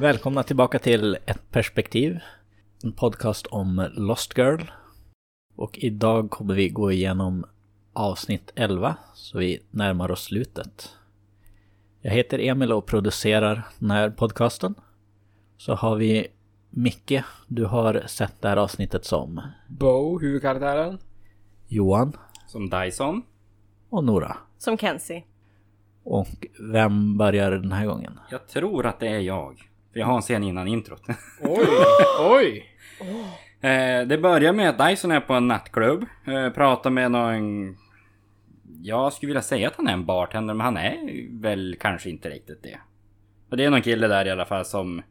Välkomna tillbaka till Ett perspektiv. En podcast om Lost Girl. Och idag kommer vi gå igenom avsnitt 11, så vi närmar oss slutet. Jag heter Emil och producerar den här podcasten. Så har vi Micke, du har sett det här avsnittet som Bo, huvudkaraktären. Johan Som Dyson. och Nora. Som Kenzie. Och vem börjar den här gången? Jag tror att det är jag. För jag har en scen innan introt. Oj, oj. Eh, det börjar med att Dyson är på en nattklubb. Eh, pratar med någon... Jag skulle vilja säga att han är en bartender, men han är väl kanske inte riktigt det. Och det är någon kille där i alla fall som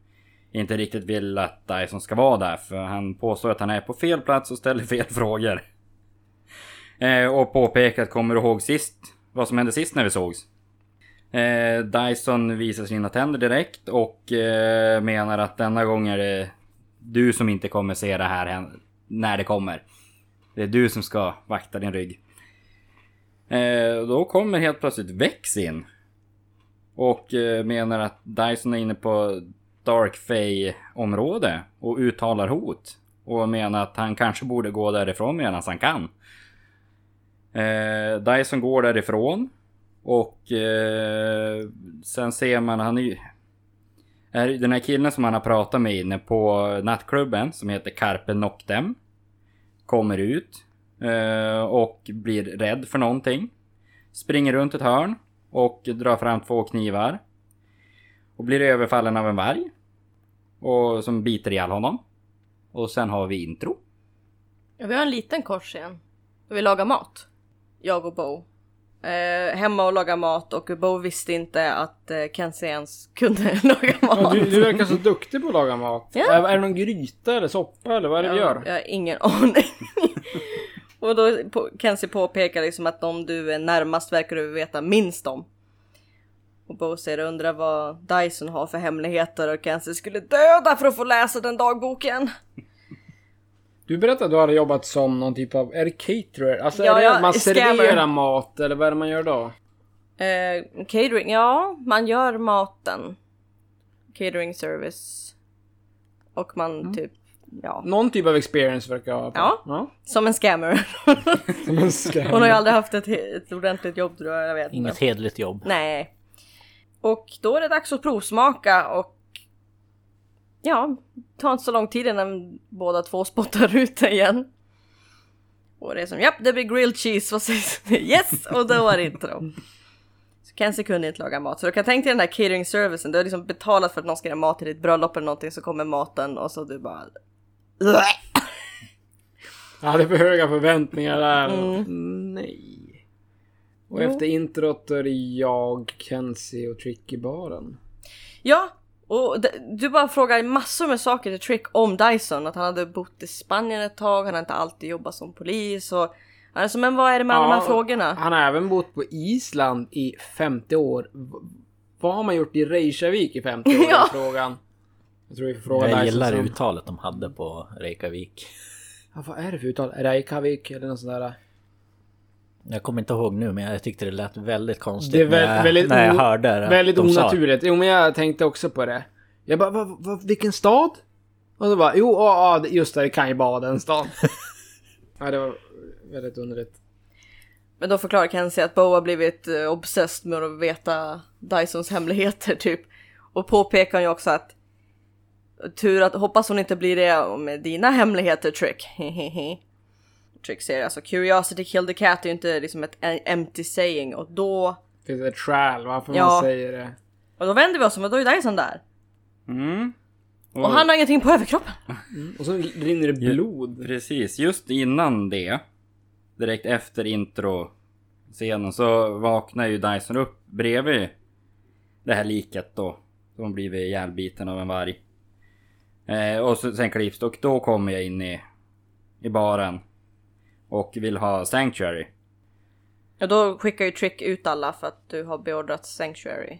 inte riktigt vill att Dyson ska vara där. För han påstår att han är på fel plats och ställer fel frågor. Eh, och påpekar att kommer du ihåg sist? Vad som hände sist när vi sågs? Eh, Dyson visar sina tänder direkt och eh, menar att denna gång är det du som inte kommer se det här när det kommer. Det är du som ska vakta din rygg. Eh, då kommer helt plötsligt Vex in. Och eh, menar att Dyson är inne på Dark Fey område och uttalar hot. Och menar att han kanske borde gå därifrån medan han kan. Eh, Dyson går därifrån. Och eh, sen ser man, han är ju... är Den här killen som han har pratat med inne på nattklubben som heter Carpe Noctem. Kommer ut. Eh, och blir rädd för någonting. Springer runt ett hörn. Och drar fram två knivar. Och blir överfallen av en varg. Och som biter ihjäl honom. Och sen har vi intro. Ja, vi har en liten kort scen. Då vi lagar mat. Jag och Bo. Eh, hemma och lagar mat och Bo visste inte att eh, Kenzie ens kunde laga Ja, mat. du, du verkar så duktig på att laga mat. Ja. Är, är det någon gryta eller soppa eller vad är det du gör? Jag har ingen aning. och då på, Kenzie påpekar liksom att de du är närmast verkar du veta minst om. Och Bo säger undrar vad Dyson har för hemligheter och Kenzie skulle döda för att få läsa den dagboken. Du berättade att du hade jobbat som någon typ av... Är det caterer? Alltså Ja, är det ja, att man scammer. serverar mat eller vad är det man gör då? Eh, catering, ja, man gör maten. Catering service. Och man typ, ja, Någon typ av experience verkar jag ha. Ja. ja. som en scammer. Som en scammer. Hon har ju aldrig haft ett, ett ordentligt jobb tror jag, jag vet Inget inte. hedligt jobb. Nej. Och då är det dags att provsmaka och ja, det tar inte så lång tid innan båda två spottar ut det igen. Och det är som, japp det blir grilled cheese, vad sägs Yes! Och då var det intro. Så Kenzie kunde inte laga mat. Så du kan tänka dig den här catering servicen, du har liksom betalat för att någon ska göra mat till ditt bröllop eller någonting så kommer maten och så du bara... Jag hade för höga förväntningar där. Mm. Nej. Och efter introt är det jag, Kenzie och Trick i baren. Ja, och du bara frågar massor med saker till Trick om Dyson. Att han hade bott i Spanien ett tag, han har inte alltid jobbat som polis och... Som, men vad är det med alla de här frågorna? Han har även bott på Island i 50 år. Vad har man gjort i Reykjavik i 50 år? Ja. är Frågan. Jag tror vi får fråga Jag Dyson gillar sen. uttalet de hade på Reykjavik. Ja, vad är det för uttal? Reykjavik eller något sånt där? Jag kommer inte ihåg nu men jag tyckte det lät väldigt konstigt Det är när, jag, väldigt, när jag hörde det. Väldigt de sa. onaturligt. Jo men jag tänkte också på det. Jag bara, va, va, vilken stad? Och så bara, jo, det- just det, det kan ju vara den stan. ja, det var väldigt underligt. Men då förklarar Kenzie att Bo har blivit uh, obsessed med att veta Dysons hemligheter typ. Och påpekar ju också att tur att hoppas hon inte blir det med dina hemligheter Trick. Hehehe. Trick säger alltså curiosity killed the cat är ju inte liksom ett empty saying och då Det är ett skäl varför Ja. man säger det. och då vänder vi oss om och då är Dyson där. Mm. Och han har ingenting på överkroppen. Och så rinner det blod. Precis, just innan det. Direkt efter intro scenen så vaknar ju Dyson upp bredvid det här liket då. Som blivit ihjälbiten av en varg. Eh, och så, sen klipps det och då kommer jag in i, i baren. Och vill ha Sanctuary. Ja då skickar ju Trick ut alla för att du har beordrat Sanctuary.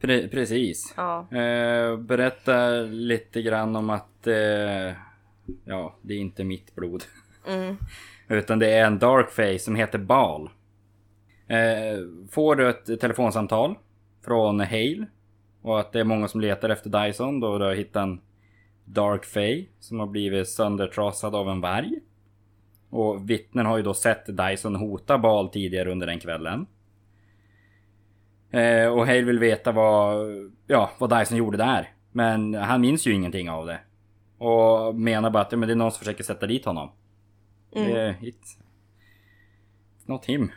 Pre- precis. Ja. Eh, berätta lite grann om att eh, ja, det är inte mitt blod. Mm. Utan det är en Darkface som heter Bal. Eh, får du ett telefonsamtal från Hale Och att det är många som letar efter Dyson då de har hittat en Dark Fay som har blivit söndertrasad av en varg. Och vittnen har ju då sett Dyson hota Bal tidigare under den kvällen. Eh, och Hale vill veta vad, ja, vad Dyson gjorde där. Men han minns ju ingenting av det. Och menar bara att men det är någon som försöker sätta dit honom. Mm. Är it's not him.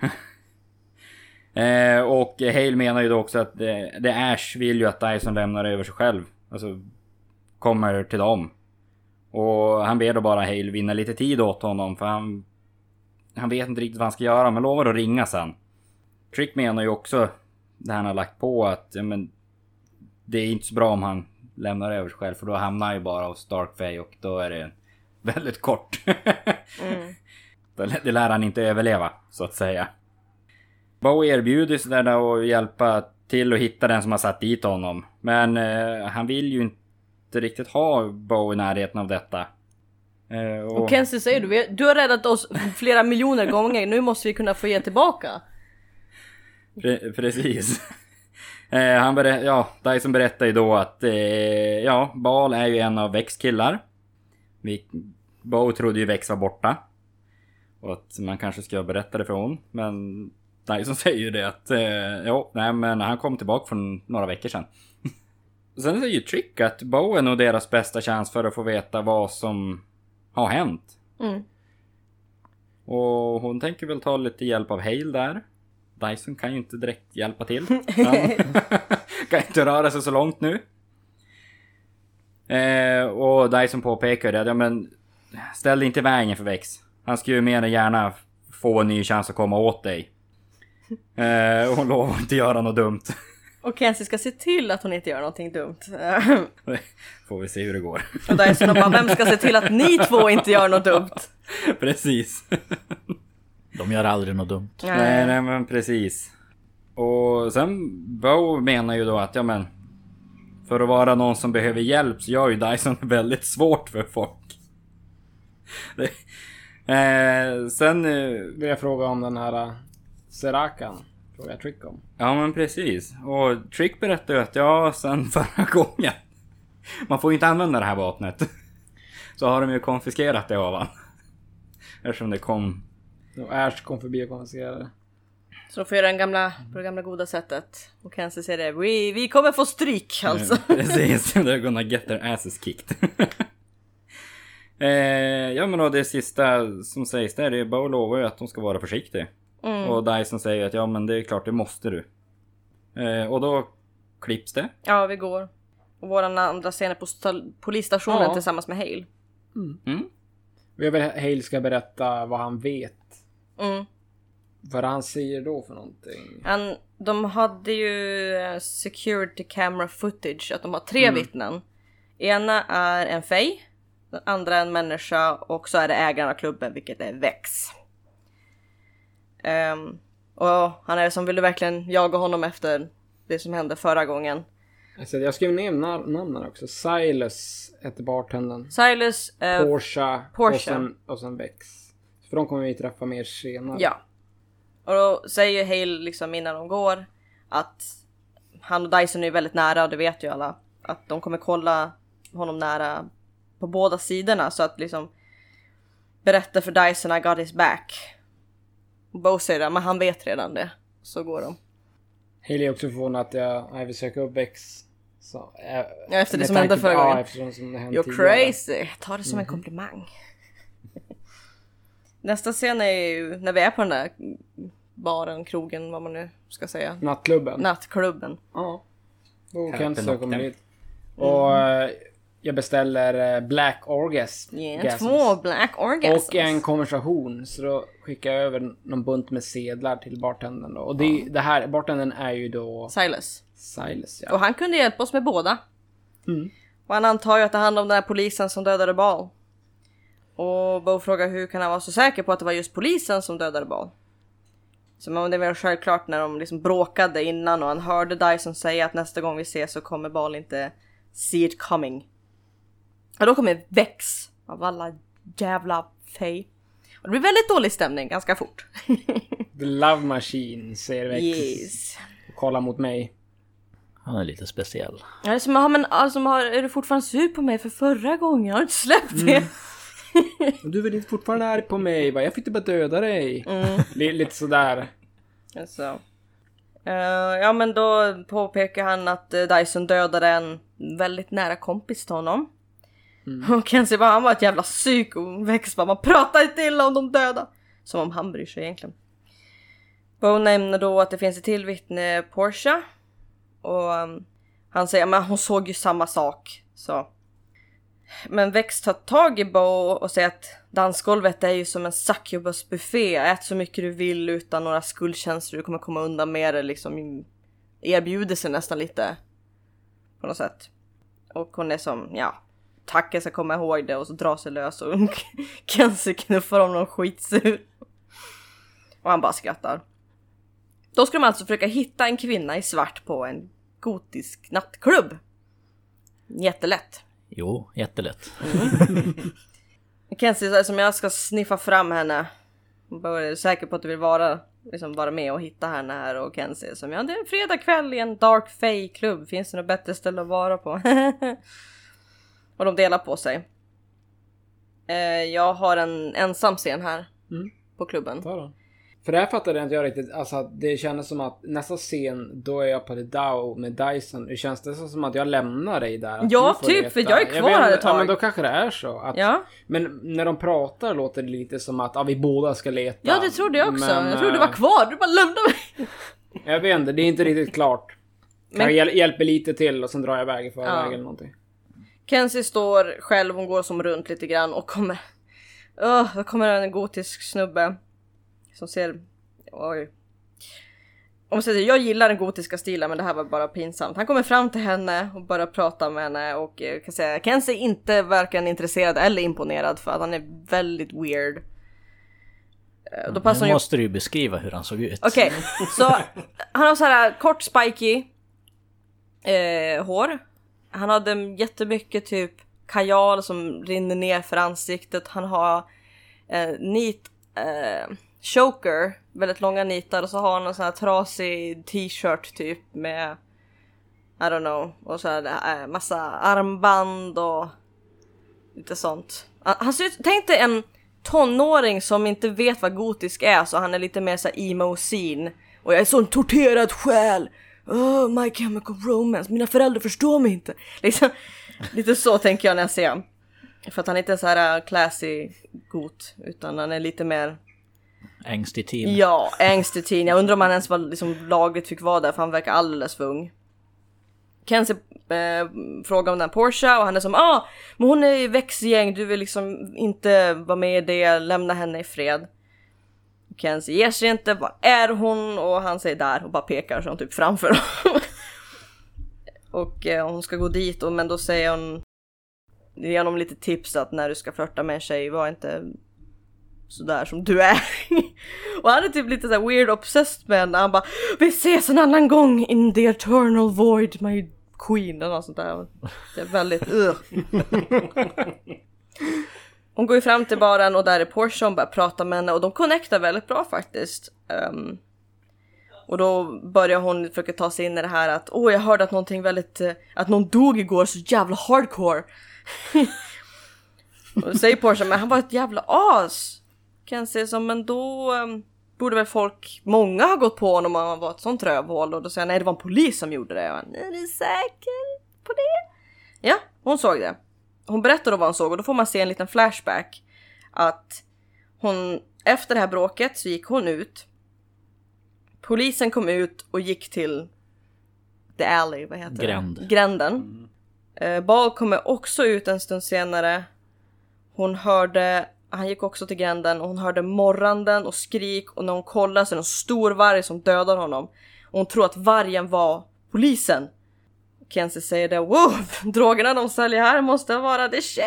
eh, och Hale menar ju då också att det, det Ash vill ju att Dyson lämnar över sig själv. Alltså kommer till dem. Och han ber då bara Hale vinna lite tid åt honom för han... Han vet inte riktigt vad han ska göra men lovar att ringa sen. Trick menar ju också det han har lagt på att ja, men, det är inte så bra om han lämnar över sig själv för då hamnar han ju bara hos Darkfay och då är det väldigt kort. Mm. Det- lär han inte överleva, så att säga. Bowie erbjuder sig där att hjälpa till att hitta den som har satt dit honom. Men eh, han vill ju inte riktigt ha Bowie i närheten av detta. Eh, och, Och Kenzie säger du, du har räddat oss flera miljoner gånger, nu måste vi kunna få ge tillbaka. Pre- precis. eh, han berä- ja, Dyson berättar ju då att eh, ja, Bal är ju en av Vex killar. Vi, Bo trodde ju Vex var borta. Och att man kanske ska berätta det för hon. Men Dyson säger ju det att eh, jo, nej men han kom tillbaka för några veckor sedan. Sen säger ju Trick att Bo är nog deras bästa chans för att få veta vad som har hänt. Mm. Och hon tänker väl ta lite hjälp av Hale där. Dyson kan ju inte direkt hjälpa till. Han kan inte röra sig så långt nu. Eh, och Dyson påpekar det, ja men ställ dig inte i vägen för Vex. Han skulle ju mer än gärna få en ny chans att komma åt dig. Eh, och hon lovar inte göra något dumt. Och Kenzie ska se till att hon inte gör någonting dumt. Får vi se hur det går. Och Dyson bara, vem ska se till att ni två inte gör något dumt? Precis. De gör aldrig något dumt. Nej, nej men precis. Och sen Bo menar ju då att ja men för att vara någon som behöver hjälp så gör ju Dyson väldigt svårt för folk. Det, eh, sen, eh, Vill jag fråga om den här uh, Serakan. Frågar jag Trick om. ja men precis. Och Trick berättar ju att ja, sen förra gången. Man får ju inte använda det här vapnet. Så har de ju konfiskerat det av han. Eftersom det kom Och Ash kom förbi och konfiskerade. Så de får göra den gamla, på det gamla goda sättet. Och Kenzie säger det, vi, vi kommer få stryk alltså. Precis, they're gonna get their asses kicked. eh, ja men då det sista som sägs där, det är Bo lovar ju att de ska vara försiktiga. Mm. Och Dyson säger att ja men det är klart det måste du. Eh, och då klipps det. Ja, vi går. Och våran andra scen är på sta- polisstationen Ja. tillsammans med Hale. Mm. Och jag vill att Hale ska berätta vad han vet. Mm. Vad han säger då för någonting. Han, de hade ju eh, security camera footage, att de har tre vittnen. Ena är en fej, den andra är en människa och så är det ägaren av klubben, vilket är Vex. Ehm, och han är som ville verkligen jaga honom efter det som hände förra gången. Alltså, jag skrev ner na- namnen också. Silas hette bartendern. Silas, eh, Porsche, Porsche. Och, sen, och sen Vex. För de kommer vi träffa mer senare. ja. Och då säger Hale liksom innan de går att han och Dyson är väldigt nära och det vet ju alla. Att de kommer kolla honom nära på båda sidorna så att liksom berätta för Dyson I got his back. Bo säger det, men han vet redan det. Så går de. Haley är också förvånad att jag, jag vill söka upp Vex. Så, äh, Ja, efter det som hände förra Ja, gången. som det hände You're tidigare. crazy! Ta det som en komplimang. Nästa scen är ju när vi är på den där baren, krogen, vad man nu ska säga. Nattklubben. Nattklubben. Ja. Då kan jag komma them. dit. Och eh, jag beställer eh, Black Orgasm. Yeah, två black orgasms. Och en konversation. Så då skickar jag över någon bunt med sedlar till bartendern då. Och det, det här, bartendern är ju då Silas. Silas ja. Och han kunde hjälpa oss med båda. Mm. Och han antar ju att det handlar om den här polisen som dödade Bal. Och Bo frågar hur kan han vara så säker på att det var just polisen som dödade Bal? Så men det var självklart när de liksom bråkade innan och han hörde Dyson säga att nästa gång vi ses så kommer Bal inte see it coming. Och då kommer Vex av alla jävla fej. Och det blir väldigt dålig stämning ganska fort. The Love Machine säger Vex. yes. Och kollar mot mig. Han är lite speciell. Ja, det är som, ja, men alltså, har, är du fortfarande sur på mig för förra gången? Har du inte släppt det? Du är väl inte fortfarande arg på mig? Va? Jag fick bara döda dig. Mm. Li- lite sådär. Alltså. Eh, ja men då påpekar han att uh, Dyson dödade en väldigt nära kompis till honom. Mm. Och Kenzie bara, han var ett jävla psyko. Väx bara, man pratar inte illa om de döda. Som om han bryr sig egentligen. Bo nämner då att det finns ett till vittne, Porsche. Och um, han säger, men hon såg ju samma sak. Så. Men Vex tar tag i Bo och säger att dansgolvet är ju som en succubus-buffé. Ät så mycket du vill utan några skuldkänslor. Du kommer komma undan med det liksom. Erbjuder sig nästan lite. På något sätt. Och hon är som, ja. Tacka ska komma ihåg det och så drar sig lös och Kenzie knuffar honom skitsur. Och han bara skrattar. Då ska de alltså försöka hitta en kvinna i svart på en gotisk nattklubb. Jättelätt. Jo, jättelätt. Kenzie säger som jag ska sniffa fram henne. Bara är du säker på att du vill vara, liksom vara med och hitta henne här och Kenzie som ja det är en fredagkväll i en Dark Fay klubb. Finns det något bättre ställe att vara på? och de delar på sig. Eh, jag har en ensam scen här. Mm. På klubben. Ta då. För det här fattade jag inte jag riktigt. Alltså det kändes som att nästa scen, då är jag på The Dow med Dyson. Det känns det som att jag lämnar dig där? Ja, typ, för leta. jag är kvar vet här ett tag. Ja, men då kanske det är så. Att, Ja. Men när de pratar låter det lite som att ja, vi båda ska leta. Ja det trodde jag också. Men, jag trodde du var eh, kvar, du bara lämnade mig. Jag vet inte, det är inte riktigt klart. Men- hjäl- hjälper lite till och sen drar jag iväg i förväg Ja. eller någonting. Kenzie står själv, hon går som runt lite grann och kommer... Öh, då kommer en gotisk snubbe. Som ser... Oj. Jag säger, jag gillar den gotiska stilen men det här var bara pinsamt. Han kommer fram till henne och börjar prata med henne och eh, kan säga Kenzie inte varken intresserad eller imponerad för att han är väldigt weird. Eh, Då passar Nu hon ju måste du ju beskriva hur han såg ut. Okej, så han har så här kort spiky eh, hår. Han hade jättemycket typ kajal som rinner ner för ansiktet. Han har eh, nit eh, choker, väldigt långa nitar och så har han en sån här trasig t-shirt typ med I don't know och så här eh, massa armband och lite sånt. Ah, han ser ut, tänk dig en tonåring som inte vet vad gotisk är så han är lite mer så emo scene och jag är sån torterad själ. Oh, my chemical romance, mina föräldrar förstår mig inte. Liksom, lite så tänker jag när jag ser honom. För att han inte är så här äh, classy got utan han är lite mer Ängstig teen. Ja, ängstig teen. Jag undrar om han ens var liksom lagligt fick vara där för han verkar alldeles för ung. Kenzie eh, frågar om den här Porsche och han är som ah, men hon är i växtgäng, du vill liksom inte vara med i det, lämna henne i fred. Kenzie ger sig inte, var är hon? Och han säger där och bara pekar som typ framför dem. och eh, hon ska gå dit och men då säger hon ger honom lite tips att när du ska flörta med en tjej, var inte sådär som du är. och han är typ lite såhär weird obsessed med henne. Han bara Vi ses en annan gång in the eternal void my queen eller något sånt där. Det är väldigt uh. Hon går ju fram till baren och där är Porsche och börjar prata med henne och de connectar väldigt bra faktiskt. Um, och då börjar hon försöka ta sig in i det här att åh jag hörde att någonting väldigt, eh, att någon dog igår så jävla hardcore. och då säger Porsche men han var ett jävla as. Kan se som men då um, borde väl folk, många ha gått på honom om han var ett sånt rövhål och då säger han nej det var en polis som gjorde det. och han, är du säker på det? Ja, hon såg det. Hon berättar då vad hon såg och då får man se en liten flashback. Att hon, efter det här bråket så gick hon ut. Polisen kom ut och gick till The Alley, vad heter Gränd. det? Gränden. Eh, Bal kommer också ut en stund senare. Hon hörde, han gick också till gränden och hon hörde morranden och skrik och när hon kollar så är det en stor varg som dödar honom. Och hon tror att vargen var polisen. Kenzie säger det, wow, drogerna de säljer här måste vara the shit!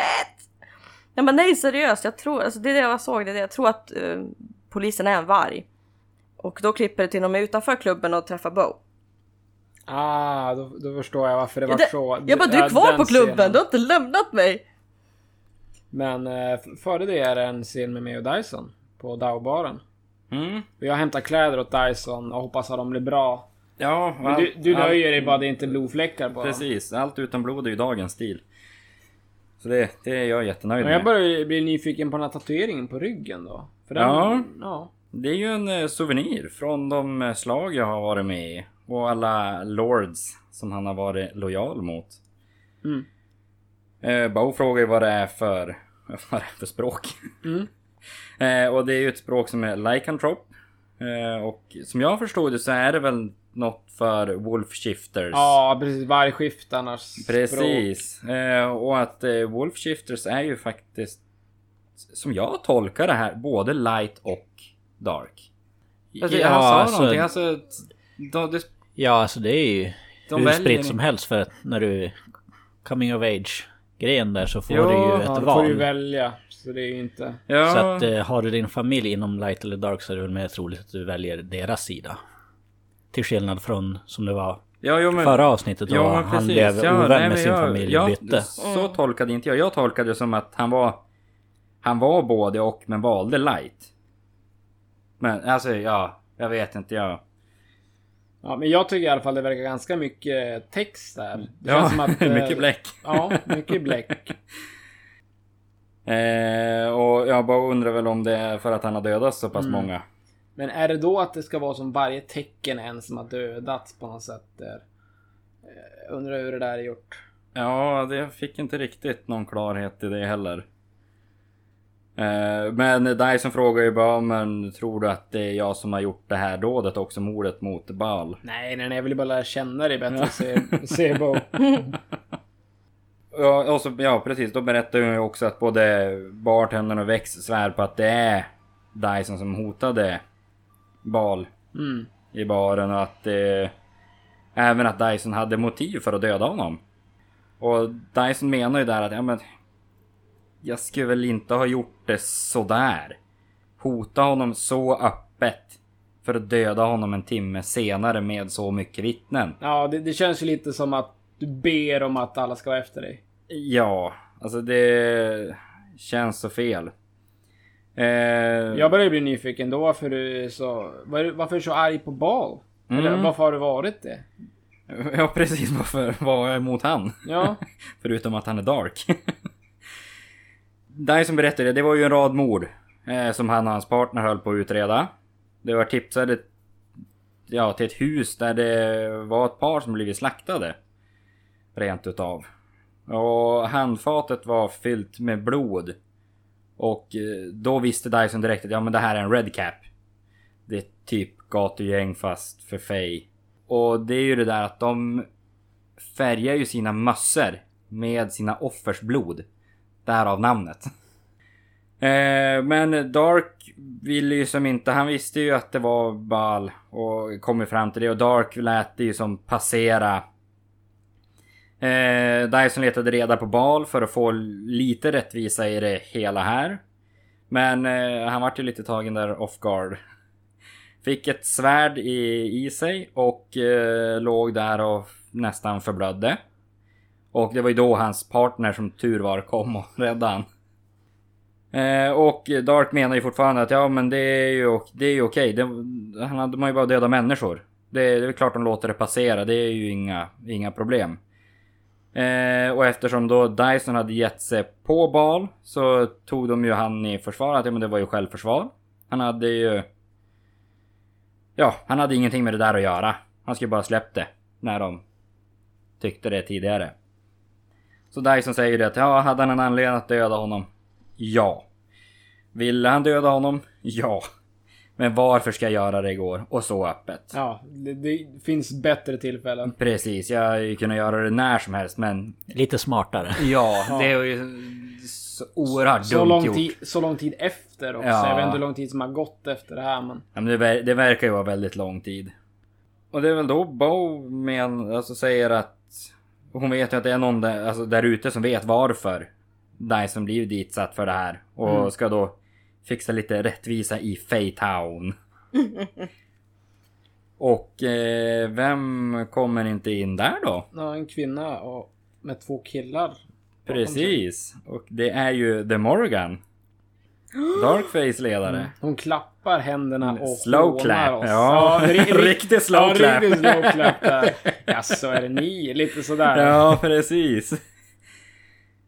Jag bara nej seriöst, jag tror, alltså det är det jag såg, det är det. jag tror att eh, polisen är en varg. Och då klipper det till de är utanför klubben och träffar Bo. Ah, då, då förstår jag varför det var Det- så. Jag bara du är Ja, kvar på klubben, scenen. du har inte lämnat mig! Men eh, före det är det en scen med mig och Dyson på Dowbaren. Mm. Jag hämtar kläder åt Dyson och hoppas att de blir bra. Ja, Men du, du nöjer dig bara det är inte blodfläckar bara. Precis, allt utan blod är ju dagens stil. Så det, det är jag jättenöjd Men jag med. börjar bli nyfiken på den här tatueringen på ryggen då. För den, Ja. ja. Det är ju en eh, souvenir från de eh, slag jag har varit med i. Och alla lords som han har varit lojal mot. Mm. Eh, Bo frågar ju vad det är för, vad det är för språk. Mm. eh, och det är ju ett språk som är lycantrop. Eh, och som jag förstod det så är det väl något för wolf shifters. Ja, precis. Vargskiftarnas språk. Precis. Eh, och att eh, wolf shifters är ju faktiskt som jag tolkar det här både light och dark. Alltså, ja, han sa alltså, någonting, alltså... De, de, ja, alltså det är ju de hur spritt som helst för att när du coming of age grejen där så får Ja, du ju Ja, ett då får val. du välja. Så det är ju inte... ja, Så att eh, har du din familj inom light eller dark så är det väl mer troligt att du väljer deras sida. Till skillnad från som det var ja, jo, men, förra avsnittet då ja, men han blev Ja, ovän nej, med sin jag- familj ja, och bytte. Så tolkade inte jag. Jag tolkade det som att han var... Han var både och men valde light. Men alltså ja, jag vet inte. Jag... Ja, men jag tycker i alla fall det verkar ganska mycket text där. Det Ja, som att, eh, mycket bläck. Ja, mycket bläck. Eh, och jag bara undrar väl om det är för att han har dödat så pass Mm. många. Men är det då att det ska vara som varje tecken en som har dödats på något sätt? Där? Eh, Undrar hur det där är gjort. Ja, det fick inte riktigt någon klarhet i det heller. Eh, Men Dyson frågar ju bara, men tror du att det är jag som har gjort det här dådet också, mordet mot Bal? Nej, nej, nej, jag vill bara lära känna dig bättre, Se- Sebo. Ja, och så, ja precis, då berättar hon ju också att både bartendern och Vex svär på att det är Dyson som hotade Bal Mm. i baren och att eh, även att Dyson hade motiv för att döda honom. Och Dyson menar ju där att ja men jag skulle väl inte ha gjort det sådär. Hota honom så öppet för att döda honom en timme senare med så mycket vittnen. Ja, det, det känns ju lite som att du ber om att alla ska vara efter dig. Ja, alltså det känns så fel. Eh, Jag börjar bli nyfiken då varför du så... var Varför är du så arg på Bal? Eller Mm. varför har du varit det? Ja precis, varför var jag emot han? Ja. Förutom att han är dark. Dyson berättade, det var ju en rad mord eh, som han och hans partner höll på att utreda. Det var tipsade ja, till ett hus där det var ett par som blivit slaktade. Rent utav. Och handfatet var fyllt med blod. Och eh, då visste Dyson direkt att ja men det här är en Red Cap. Det är typ gatugäng fast för Fey. Och det är ju det där att de färgar ju sina mössor med sina offers blod. Därav namnet. Eh, men Dark ville ju som inte, han visste ju att det var Bal och kom ju fram till det och Dark lät det ju som passera. Eh, Dyson letade reda på Bal för att få lite rättvisa i det hela här. Men eh, han vart ju lite tagen där off guard. Fick ett svärd i, i sig och eh, låg där och nästan förblödde. Och det var ju då hans partner som tur var kom och räddade han. Eh, och Dark menar ju fortfarande att ja men det är ju, det är ju okej. Det, han hade man ju bara döda människor. Det, det är väl klart de låter det passera. Det är ju inga, inga problem. Eh, och eftersom då Dyson hade gett sig på Bal så tog de ju han i försvar. Att ja, men det var ju självförsvar. Han hade ju... Ja, han hade ingenting med det där att göra. Han skulle bara släppt det. När de tyckte det tidigare. Så Dyson säger det att ja, hade han en anledning att döda honom? Ja. Ville han döda honom? Ja. Men varför ska jag göra det igår? Och så öppet. Ja, det, det finns bättre tillfällen. Precis, jag hade ju kunnat göra det när som helst men... Lite smartare. Ja, det är ju så oerhört Så dumt lång, gjort. tid, så lång tid efter också. Ja. Jag vet inte hur lång tid som har gått efter det här men... Ja, men det, ver- det verkar ju vara väldigt lång tid. Och det är väl då Bo men, alltså säger att hon vet ju att det är någon där, alltså där ute som vet varför Dyson blir ditsatt för det här. Och Mm. ska då fixa lite rättvisa i Faytown. och eh, vem kommer inte in där då? Ja, en kvinna och med två killar. Precis. Och det är ju The Morgan. Darkface-ledare. Hon klappar händerna och Mm, Slow hånar clap. oss. Ja, ri- ri- riktig slow ja, clap. Riktigt slow clap där. Jaså, är det ni? Lite sådär. Ja, precis.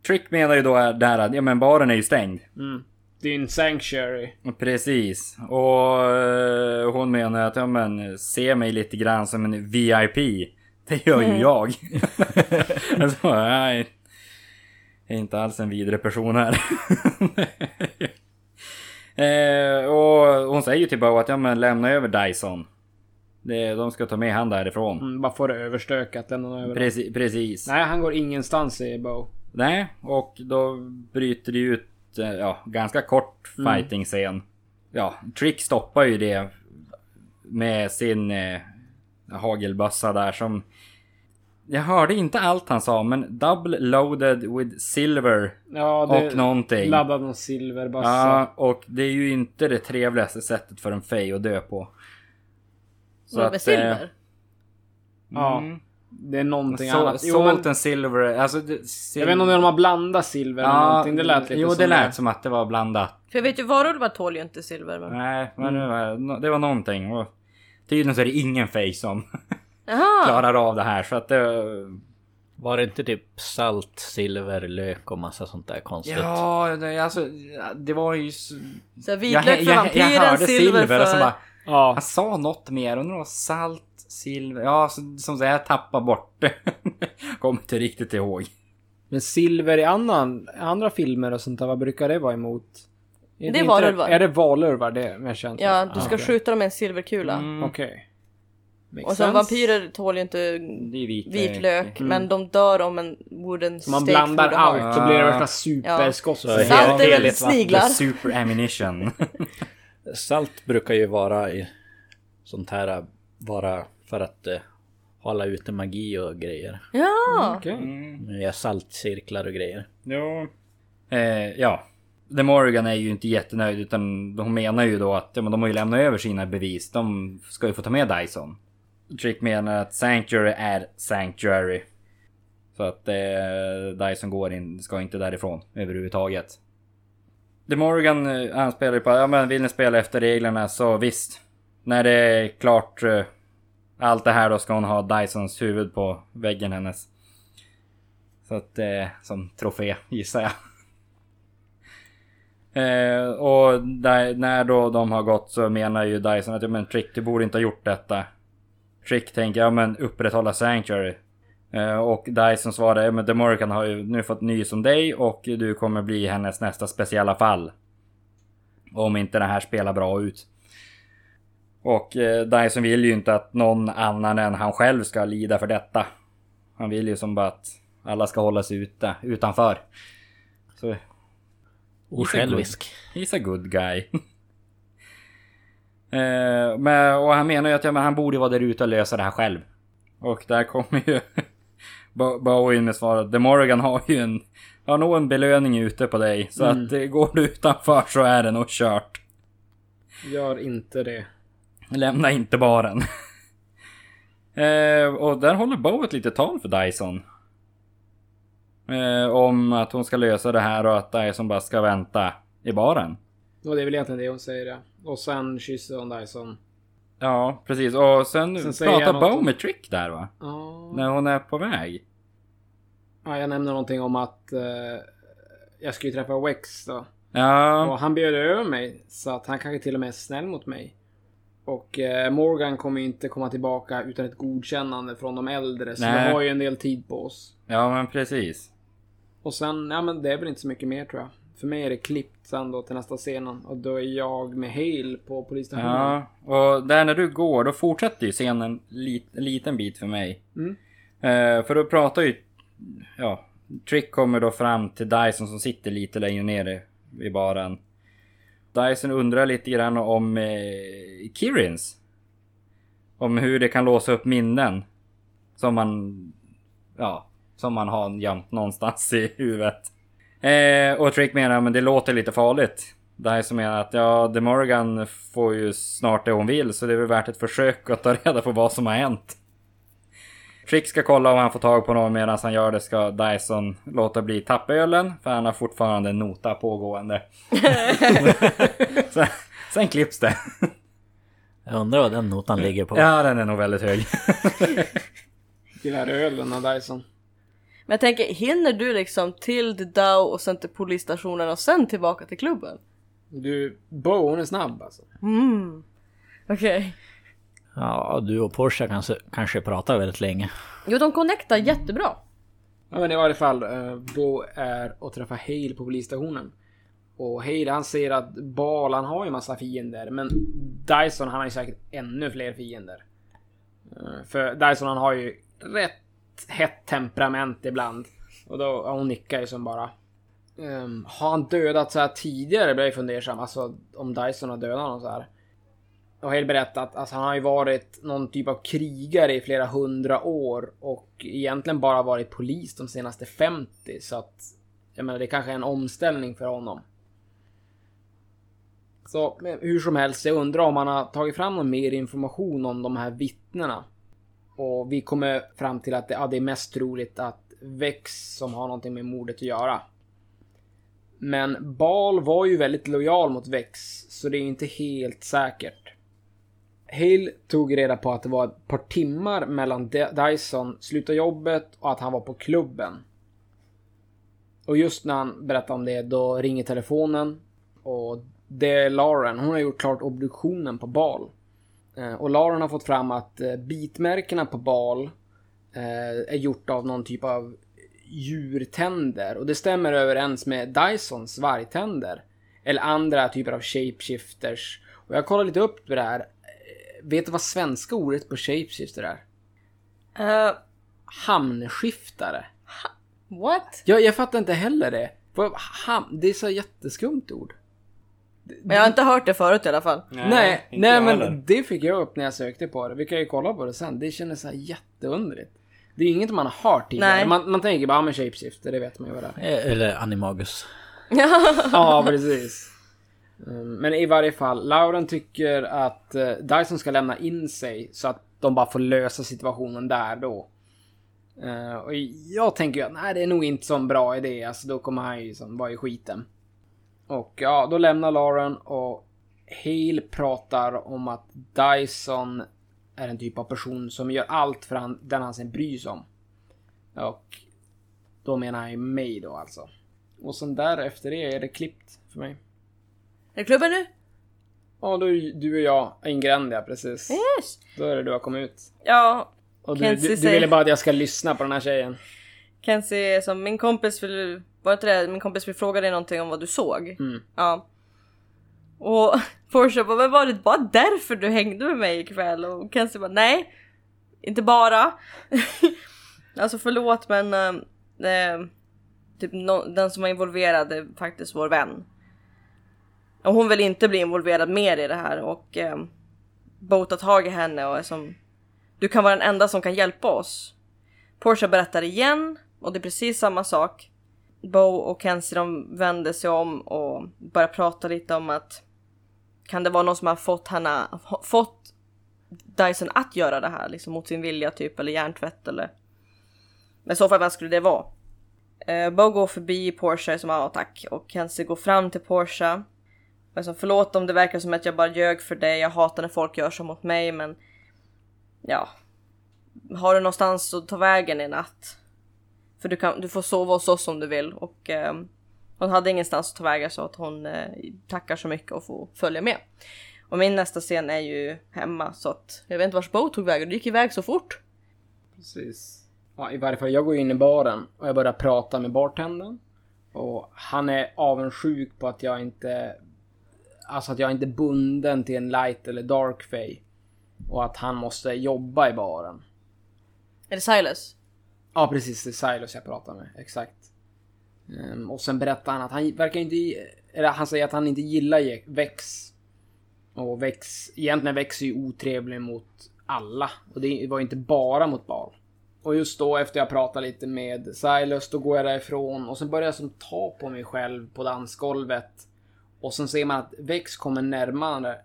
Trick menar ju då där att ja, men baren är ju stängd. Mm. Din sanctuary. Precis. Och eh, hon menar att ja, men, se mig lite grann som en VIP. Det gör ju jag. alltså, nej. Jag är inte alls en vidre person här. eh, och hon säger ju till Bo att ja men lämna över Dyson. Det, de ska ta med han därifrån. Mm, bara får det överstökat. Lämna över. Preci- precis. Nej, han går ingenstans säger Bo. Nej, och då bryter det ut ja, ganska kort fighting-scen. Ja, Trick stoppar ju det med sin eh, hagelbössa där som... Jag hörde inte allt han sa, men double loaded with silver Ja, det och någonting. laddad någon silverbössa. Ja, och det är ju inte det trevligaste sättet för en fej att dö på. Så Med att, silver? Ja. Mm. Det är någonting So, annat. Jo, men, salt and silver, alltså... Det, jag vet inte om de har blandat silver eller någonting. Det lät lite Jo, som det lät som att det var blandat. För jag vet ju varulvar tål ju inte silver. Men... Nej, men det, var, det var någonting. Och tydligen så är det ingen face som klarar av det här. Så att det... Var det inte typ salt, silver, lök och massa sånt där konstigt? Ja, det, alltså, det var ju... Så, Så jag, vitlök jag, för jag, vampyren, jag hörde silver, silver och så för... bara... Ja. Han sa något mer, undrar det var salt, silver... Ja, som sagt, jag tappar bort det. Kommer inte riktigt ihåg. Men silver i annan, andra filmer och sånt där, vad brukar det vara emot? Det är varulvar. Är det valurvar det med känt? Ja, du ska okej. skjuta dem med en silverkula. Mm, Okej. Makes Och sen sense. vampyrer tål ju inte är vitlök. vitlök, men de dör om en wooden Så man blandar food har. allt så blir det värsta superskott. Så Ja. Salt är väl sniglar. Super ammunition. Salt brukar ju vara i sånt här bara för att eh, hålla ute magi och grejer. Ja! Okej. Mm. Göra saltcirklar och grejer. Ja. Eh, ja. The Morgan är ju inte jättenöjd utan hon menar ju då att ja, men de har ju lämnat över sina bevis. De ska ju få ta med Dyson. Trick menar att Sanctuary är Sanctuary. Så att eh, Dyson går in, ska inte därifrån överhuvudtaget. The Morgan eh, han spelar ju på ja men vill ni spela efter reglerna så visst. När det är klart eh, allt det här då ska hon ha Dysons huvud på väggen hennes. Så att eh, som trofé gissar jag. Eh, och där, när då de har gått så menar ju Dyson att ja, men Trick du borde inte ha gjort detta. Trick tänker ja men upprätthålla Sanctuary. Eh, och Dyson svarar ja men Demorican har ju nu fått nys om dig och du kommer bli hennes nästa speciella fall. Om inte det här spelar bra ut. Och eh, Dyson vill ju inte att någon annan än han själv ska lida för detta. Han vill ju som bara att alla ska hålla sig ute, utanför. Så Osjälvisk. He's a good guy. eh, men, och han menar ju att ja, men han borde vara där ute och lösa det här själv. Och där kommer ju Bo- Bowie in med svaret. The Morgan har ju en... Har nog en belöning ute på dig. Så att eh, går du utanför så är det nog kört. Gör inte det. Lämna inte baren. eh, och där håller Bo ett litet tal för Dyson. Eh, om att hon ska lösa det här och att Dyson bara ska vänta i baren. Och det är väl egentligen det hon säger ja. Och sen kysser hon Dyson. Ja, precis. Och sen, Sen pratar något Bo om- med Trick där va? Ja. När hon är på väg. ja, jag nämnde någonting om att eh, jag ska ju träffa Wex då. Och Ja, han bjöd över mig. Så att han kanske till och med är snäll mot mig. Och eh, Morgan kommer inte komma tillbaka utan ett godkännande från de äldre. Så Nej. vi har ju en del tid på oss. ja men precis. Och sen, ja men det är väl inte så mycket mer tror jag. För mig är det klippt sen då till nästa scenen. Och då är jag med Hale på polisstationen. Ja, och där när du går då fortsätter ju scenen lit, en liten bit för mig. Mm. Eh, för då pratar ju... Ja, Trick kommer då fram till Dyson som sitter lite längre nere i baren. Dyson undrar lite grann om eh, Kirins. Om hur det kan låsa upp minnen. Som man... Ja, som man har gömt någonstans i huvudet. Eh, och Trick menar men det låter lite farligt. Dyson menar att ja, The Morgan får ju snart det hon vill så det är väl värt ett försök att ta reda på vad som har hänt. Trick ska kolla om han får tag på någon medan han gör det ska Dyson låta bli tappölen för han har fortfarande en nota pågående. sen, sen klipps det. Jag undrar vad den notan ligger på. Ja, den är nog väldigt hög. Här ölen av Dyson. Men jag tänker, hinner du liksom till The Dow och sen till polisstationen och sen tillbaka till klubben? Du, Bo hon är snabb alltså. Mm. Okej. Ja, du och Porsche kanske, kanske pratar väldigt länge. Jo, de connectar jättebra. Ja men i varje fall, eh, Bo är och träffar Hale på polisstationen. Och Hale han säger att Bal han har ju massa fiender men Dyson han har ju säkert ännu fler fiender. Eh, För Dyson han har ju rätt hett temperament ibland. Och då, ja, hon nickar ju som bara. Ehm, har han dödat så här tidigare? Blir jag fundersam. Alltså om Dyson har dödat honom så här har Hale berättat att alltså, han har ju varit någon typ av krigare i flera hundra år och egentligen bara varit polis de senaste 50 så att jag menar det kanske är en omställning för honom. Så men hur som helst, jag undrar om han har tagit fram någon mer information om de här vittnena. Och vi kommer fram till att det, ja, det är mest troligt att Vex som har någonting med mordet att göra. Men Bal var ju väldigt lojal mot Vex, så det är inte helt säkert. Hale tog reda på att det var ett par timmar mellan Dyson slutade jobbet och att han var på klubben. Och just när han berättade om det, då ringer telefonen. Och det är Lauren, hon har gjort klart obduktionen på Bal. Eh, och Lauren har fått fram att eh, bitmärkena på Bal eh, är gjort av någon typ av djurtänder. Och det stämmer överens med Dysons vargtänder. Eller andra typer av shapeshifters. Och jag kollade lite upp det här. Vet du vad svenska ordet på shapeshifter är? Uh, Hamnskiftare. what? Jag, jag fattar inte heller det. Ham, det är så jätteskumt ord. Men jag har inte hört det förut i alla fall. Nej, nej jag men heller. det fick jag upp när jag sökte på det. Vi kan ju kolla på det sen. Det kändes så här jätteunderligt. Det är inget man har hört tidigare. Nej. Man, man tänker bara, ja men shapeshifter, det vet man ju vad det är. Eh, Eller Animagus. Ja, precis. Ehm, men i varje fall, Lauren tycker att eh, Dyson ska lämna in sig så att de bara får lösa situationen där då. Ehm, och jag tänker ju att nej, det är nog inte så en bra idé. Alltså då kommer han ju liksom vara i skiten. Och ja, då lämnar Lauren och Hale pratar om att Dyson är en typ av person som gör allt för han, den han sen bryr sig om. Och då menar han ju mig då alltså. Och sen därefter det är det klippt för mig. Är det klubben nu? Ja, då är du och jag Ingrandia precis. Yes! Då är det du har kommit ut. Ja, Och du, du, du ville bara att jag ska lyssna på den här tjejen. Kenzie som min kompis vill... Var inte det? Min kompis vill fråga dig någonting om vad du såg. Mm. Ja. Och Porsche bara, men var det bara därför du hängde med mig ikväll? Och Kenzie bara, nej. Inte bara. alltså förlåt men... eh, typ no, den som var involverad är faktiskt vår vän. Och hon vill inte bli involverad mer i det här och eh, Bo tar tag i henne och är som... Du kan vara den enda som kan hjälpa oss. Porsche berättar igen och det är precis samma sak. Bo och Kenzie de vänder sig om och börjar prata lite om att kan det vara någon som har fått henne, fått Dyson att göra det här liksom mot sin vilja typ eller hjärntvätt eller men i så fall vem skulle det vara? Uh, Bo går förbi Porsche som ja tack och Kenzie går fram till Porsche. Alltså, förlåt om det verkar som att jag bara ljög för dig, jag hatar när folk gör så mot mig men ja. Har du någonstans att ta vägen i natt? För du, kan, du får sova hos oss om du vill och eh, hon hade ingenstans att ta vägen så att hon eh, tackar så mycket och får följa med. Och min nästa scen är ju hemma så att jag vet inte vart Bo tog vägen, du gick iväg så fort. Precis. Ja, i varje fall, jag går in i baren och jag börjar prata med bartendern. Och han är avundsjuk på att jag inte... Alltså att jag inte är bunden till en light eller dark fay. Och att han måste jobba i baren. Är det Silas? Ja, precis. Det är Silas jag pratar med. Exakt. Ehm, och sen berättar han att han verkar inte... Eller han säger att han inte gillar Vex. Och Vex... Egentligen Vex är ju otrevlig mot alla. Och det var ju inte bara mot Bal. Och just då efter jag pratar lite med Silas, då går jag därifrån och sen börjar jag som ta på mig själv på dansgolvet. Och sen ser man att Vex kommer närmare.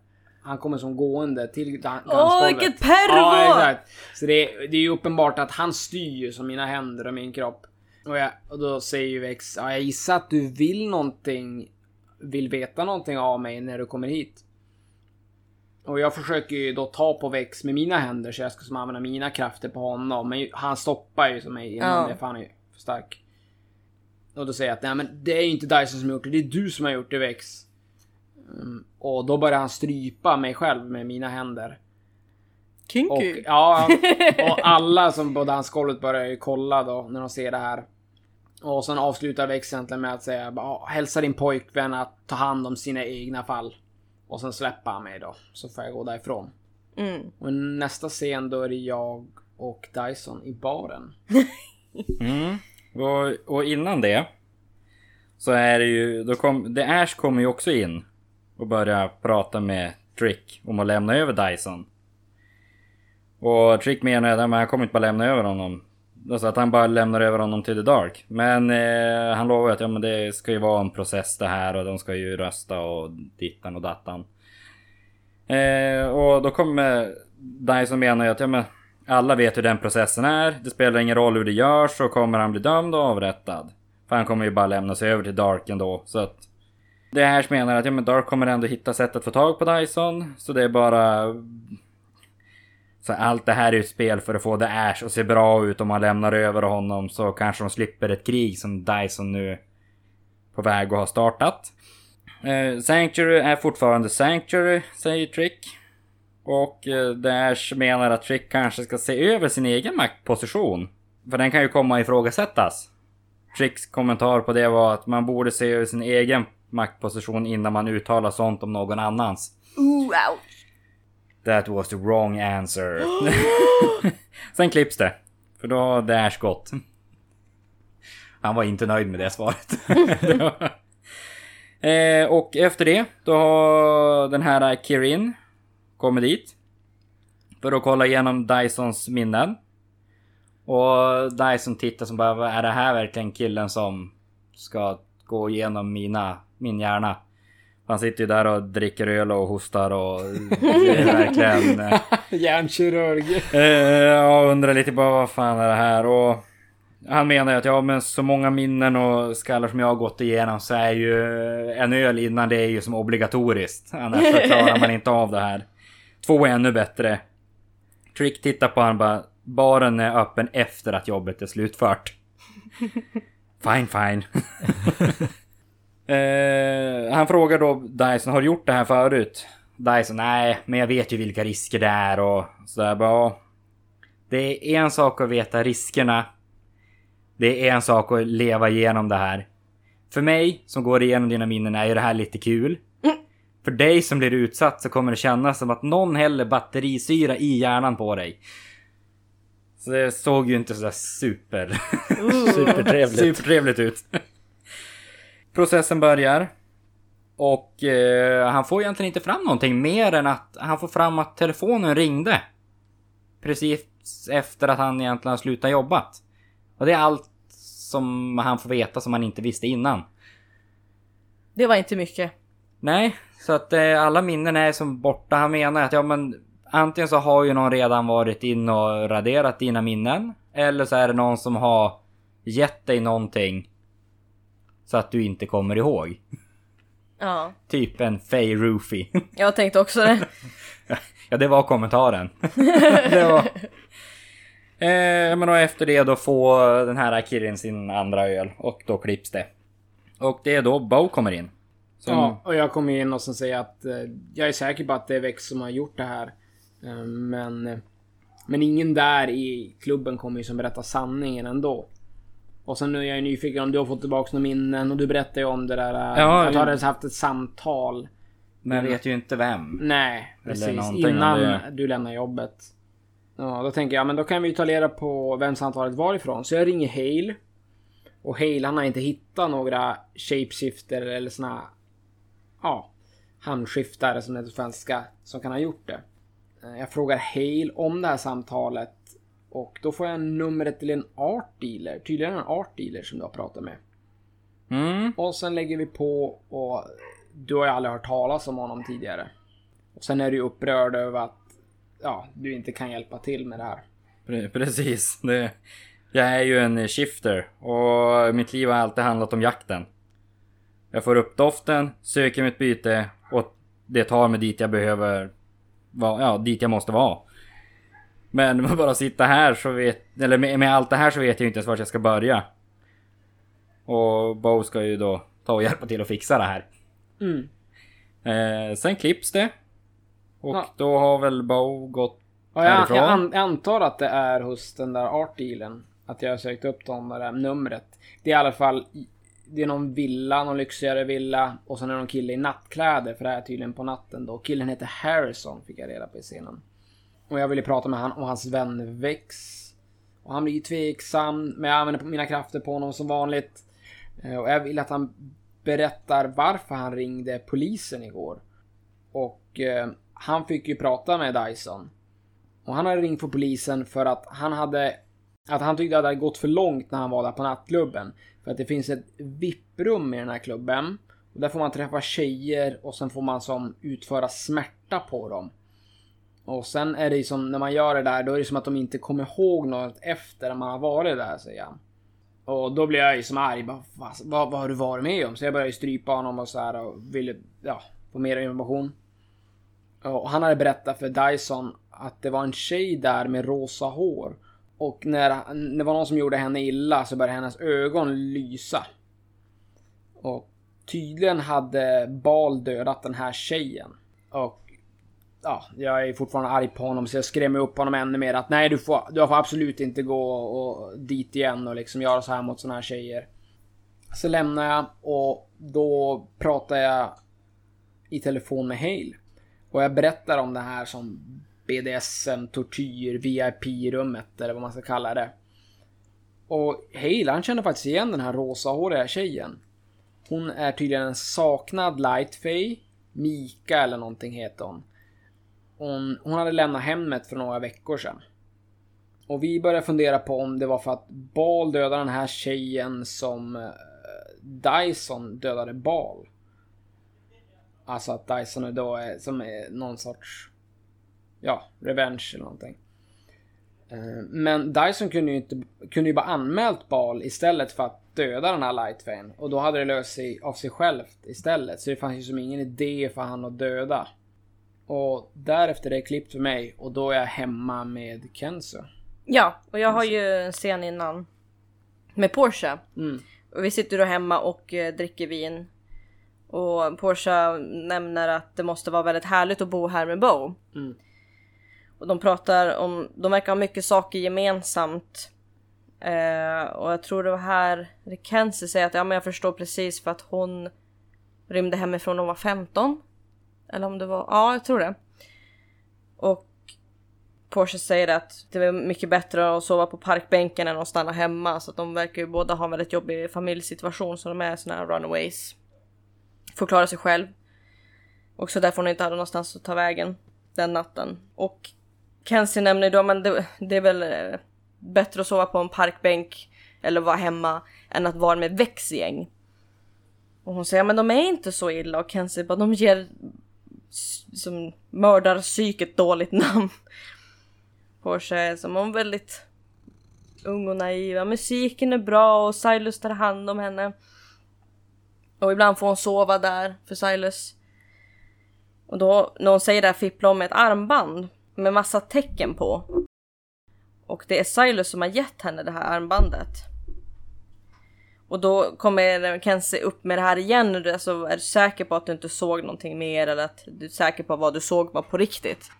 Han kommer som gående till dan- Åh, dansgolvet. vilket pervo! Ja, exakt. Så det, är- det är ju uppenbart att han styr ju som mina händer och min kropp. Och, jag, och då säger ju Vex, ja, jag gissar att du vill någonting, vill veta någonting av mig när du kommer hit. Och jag försöker ju då ta på Vex med mina händer så jag ska som använda mina krafter på honom. Men han stoppar ju som mig innan Ja. det, för han är ju för stark. Och då säger jag att nej men det är ju inte Dyson som har gjort det, det är du som har gjort det Vex. Mm, och då börjar han strypa mig själv med mina händer. Och, Kinky. ja, och alla som på dansgolvet börjar ju kolla då när de ser det här. Och sen avslutar Vex egentligen med att säga hälsa din pojkvän att ta hand om sina egna fall. Och sen släpper han mig då, så får jag gå därifrån. Mm. Och nästa scen då är det jag och Dyson i baren. Mm. Och, och innan det så är det ju, då kom, The Ash kommer ju också in och börjar prata med Trick om att lämna över Dyson. Och Trick menar att han kommer inte bara lämna över honom. Alltså att han bara lämnar över honom till The Dark. Men eh, han lovar ju att ja, men det ska ju vara en process det här och de ska ju rösta och dittan och dattan. Eh, och då kommer Dyson menar ju att ja, men alla vet hur den processen är. Det spelar ingen roll hur det görs så kommer han bli dömd och avrättad. För han kommer ju bara lämna sig över till Dark ändå. Så att det här menar att ja, men Dark kommer ändå hitta sätt att få tag på Dyson. Så det är bara... Så allt det här är ett spel för att få The Ash att se bra ut om man lämnar över honom så kanske de slipper ett krig som Dyson nu på väg att ha startat. Eh, Sanctuary är fortfarande Sanctuary, säger Trick. Och eh, Dash menar att Trick kanske ska se över sin egen maktposition. För den kan ju komma ifrågasättas. Tricks kommentar på det var att man borde se över sin egen maktposition innan man uttalar sånt om någon annans. Ooh, ouch. That was the wrong answer. Sen klipps det. För då har Dash gått. Han var inte nöjd med det svaret. Det var- eh, och efter det, då har den här Kirin kommit dit. För att kolla igenom Dysons minnen. Och Dyson tittar som bara, "Vad är det här verkligen killen som ska gå igenom mina, min hjärna? Han sitter ju där och dricker öl och hostar och det är verkligen... eh, Hjärnkirurg. Eh, jag undrar lite bara vad fan är det här och han menar ju att ja men så många minnen och skallar som jag har gått igenom så är ju en öl innan det är ju som obligatoriskt. Annars så klarar man inte av det här. Två är ännu bättre. Trick tittar på han bara. Baren är öppen efter att jobbet är slutfört. Fine fine. eh, han frågar då Dyson, har du gjort det här förut? Dyson, nej, men jag vet ju vilka risker det är och sådär bara. "Ja, Det är en sak att veta riskerna. Det är en sak att leva igenom det här. För mig som går igenom dina minnen är ju det här lite kul. För dig som blir utsatt så kommer det kännas som att någon häller batterisyra i hjärnan på dig. Så det såg ju inte sådär super... Supertrevligt. Supertrevligt ut. Processen börjar. Och eh, han får egentligen inte fram någonting mer än att han får fram att telefonen ringde. Precis efter att han egentligen har slutat jobbat. Och det är allt som han får veta som han inte visste innan. Det var inte mycket. Nej, så att eh, alla minnen är som borta. Han menar att ja men antingen så har ju någon redan varit in och raderat dina minnen. Eller så är det någon som har gett dig någonting. Så att du inte kommer ihåg. Ja, Typ en Fey Roofie. jag tänkte också det. ja, det var kommentaren. det var... Eh, men och efter det då får den här Kirin sin andra öl och då klipps det. Och det är då Bo kommer in. Som... Ja, och jag kommer in och sen säger att eh, jag är säker på att det är Vex som har gjort det här. Eh, men, eh, men ingen där i klubben kommer ju som berätta sanningen ändå. Och sen nu är jag nyfiken om du har fått tillbaka några minnen och du berättar ju om det där. eh, Ja, att du hade haft ett samtal. Men jag vet ju inte vem. Nej, precis. Innan det. du lämnar jobbet. Ja, då tänker jag, men då kan vi ju ta reda på vem samtalet var ifrån. Så jag ringer Hale. Och Hale han har inte hittat några shapeshifter eller såna... Ja, handskiftare som det heter på svenska. Som kan ha gjort det. Jag frågar Hale om det här samtalet. Och då får jag numret till en art dealer. Tydligen en art dealer som du har pratat med. Mm. Och sen lägger vi på och du har ju aldrig hört talas om honom tidigare. Och sen är du upprörd över att ja, du inte kan hjälpa till med det här. Pre- Precis. Det, jag är ju en shifter och mitt liv har alltid handlat om jakten. Jag får upp doften, söker mitt byte och det tar mig dit jag behöver ja dit jag måste vara. Men med bara sitta här så vet, eller med, med allt det här så vet jag inte ens vart jag ska börja. Och Bo ska ju då ta och hjälpa till att fixa det här. Mm. Eh, sen klipps det. Och Ja. då har väl Bo gått Ja, jag, Härifrån? jag, an, jag antar att det är hos den där art dealen. Att jag har sökt upp dem med det här numret. Det är i alla fall det är någon villa, någon lyxigare villa och sen är det någon kille i nattkläder för det här är tydligen på natten då. Killen heter Harrison fick jag reda på i scenen. Och jag ville prata med han och hans vän Vex. Och han blir ju tveksam men jag använder mina krafter på honom som vanligt. Eh, och jag vill att han berättar varför han ringde polisen igår. Och eh, han fick ju prata med Dyson. Och han hade ringt för polisen för att han hade... Att han tyckte att det hade gått för långt när han var där på nattklubben. För att det finns ett VIP-rum i den här klubben. Och där får man träffa tjejer och sen får man som utföra smärta på dem. Och sen är det ju som när man gör det där, då är det som att de inte kommer ihåg något efter man har varit där, säger han. Och då blir jag ju som arg. Bara, vad, vad, vad har du varit med om? Så jag började ju strypa honom och så här och ville ja, få mer information. Och han hade berättat för Dyson att det var en tjej där med rosa hår. Och när när det var någon som gjorde henne illa så började hennes ögon lysa. Och tydligen hade Bal dödat den här tjejen. Och ja, jag är fortfarande arg på honom så jag skrämmer upp honom ännu mer att nej du får, du får absolut inte gå och, dit igen och liksom göra så här mot såna här tjejer. Så lämnar jag och då pratar jag i telefon med Hale. Och jag berättar om det här som BDSM, tortyr, VIP-rummet eller vad man ska kalla det. Och Hale han känner faktiskt igen den här rosahåriga tjejen. Hon är tydligen en saknad Lightfay. Mika eller någonting heter hon. Hon, hon hade lämnat hemmet för några veckor sedan. Och vi började fundera på om det var för att Bal dödade den här tjejen som eh, Dyson dödade Bal. Alltså att Dyson är då är som är någon sorts ja, revenge eller någonting. Eh, men Dyson kunde ju inte, kunde ju bara anmält Bal istället för att döda den här Lightfane. Och då hade det löst sig av sig självt istället. Så det fanns ju som ingen idé för han att döda. Och därefter är det klippt för mig och då är jag hemma med Kenzo. Ja, och jag har ju en scen innan med Porsche. Mm. Och vi sitter då hemma och eh, dricker vin. Och Porsche nämner att det måste vara väldigt härligt att bo här med Bo. Mm. Och de pratar om, de verkar ha mycket saker gemensamt. Eh, och jag tror det var här Kenzie säger att ja men jag förstår precis för att hon rymde hemifrån när hon var 15. Eller om det var, ja jag tror det. Och Porsche säger att det är mycket bättre att sova på parkbänken än att stanna hemma. Så att de verkar ju båda ha en väldigt jobbig familjesituation så de är såna här runaways. Får klara sig själv. Och så därför hon inte hade någonstans att ta vägen den natten. Och Kenzie nämner då men det, det är väl eh, bättre att sova på en parkbänk eller vara hemma än att vara med växgäng. Och hon säger men de är inte så illa och Kenzie bara de ger som mördarpsyket dåligt namn. Porsche är som hon väldigt ung och naiv. Musiken är bra och Silas tar hand om henne. Och ibland får hon sova där för Silas. Och då när hon säger det här fipplar hon med ett armband med massa tecken på. Och det är Silas som har gett henne det här armbandet. Och då kommer Kenzie upp med det här igen. Alltså, är du säker på att du inte såg någonting mer eller att du är säker på vad du såg var på riktigt?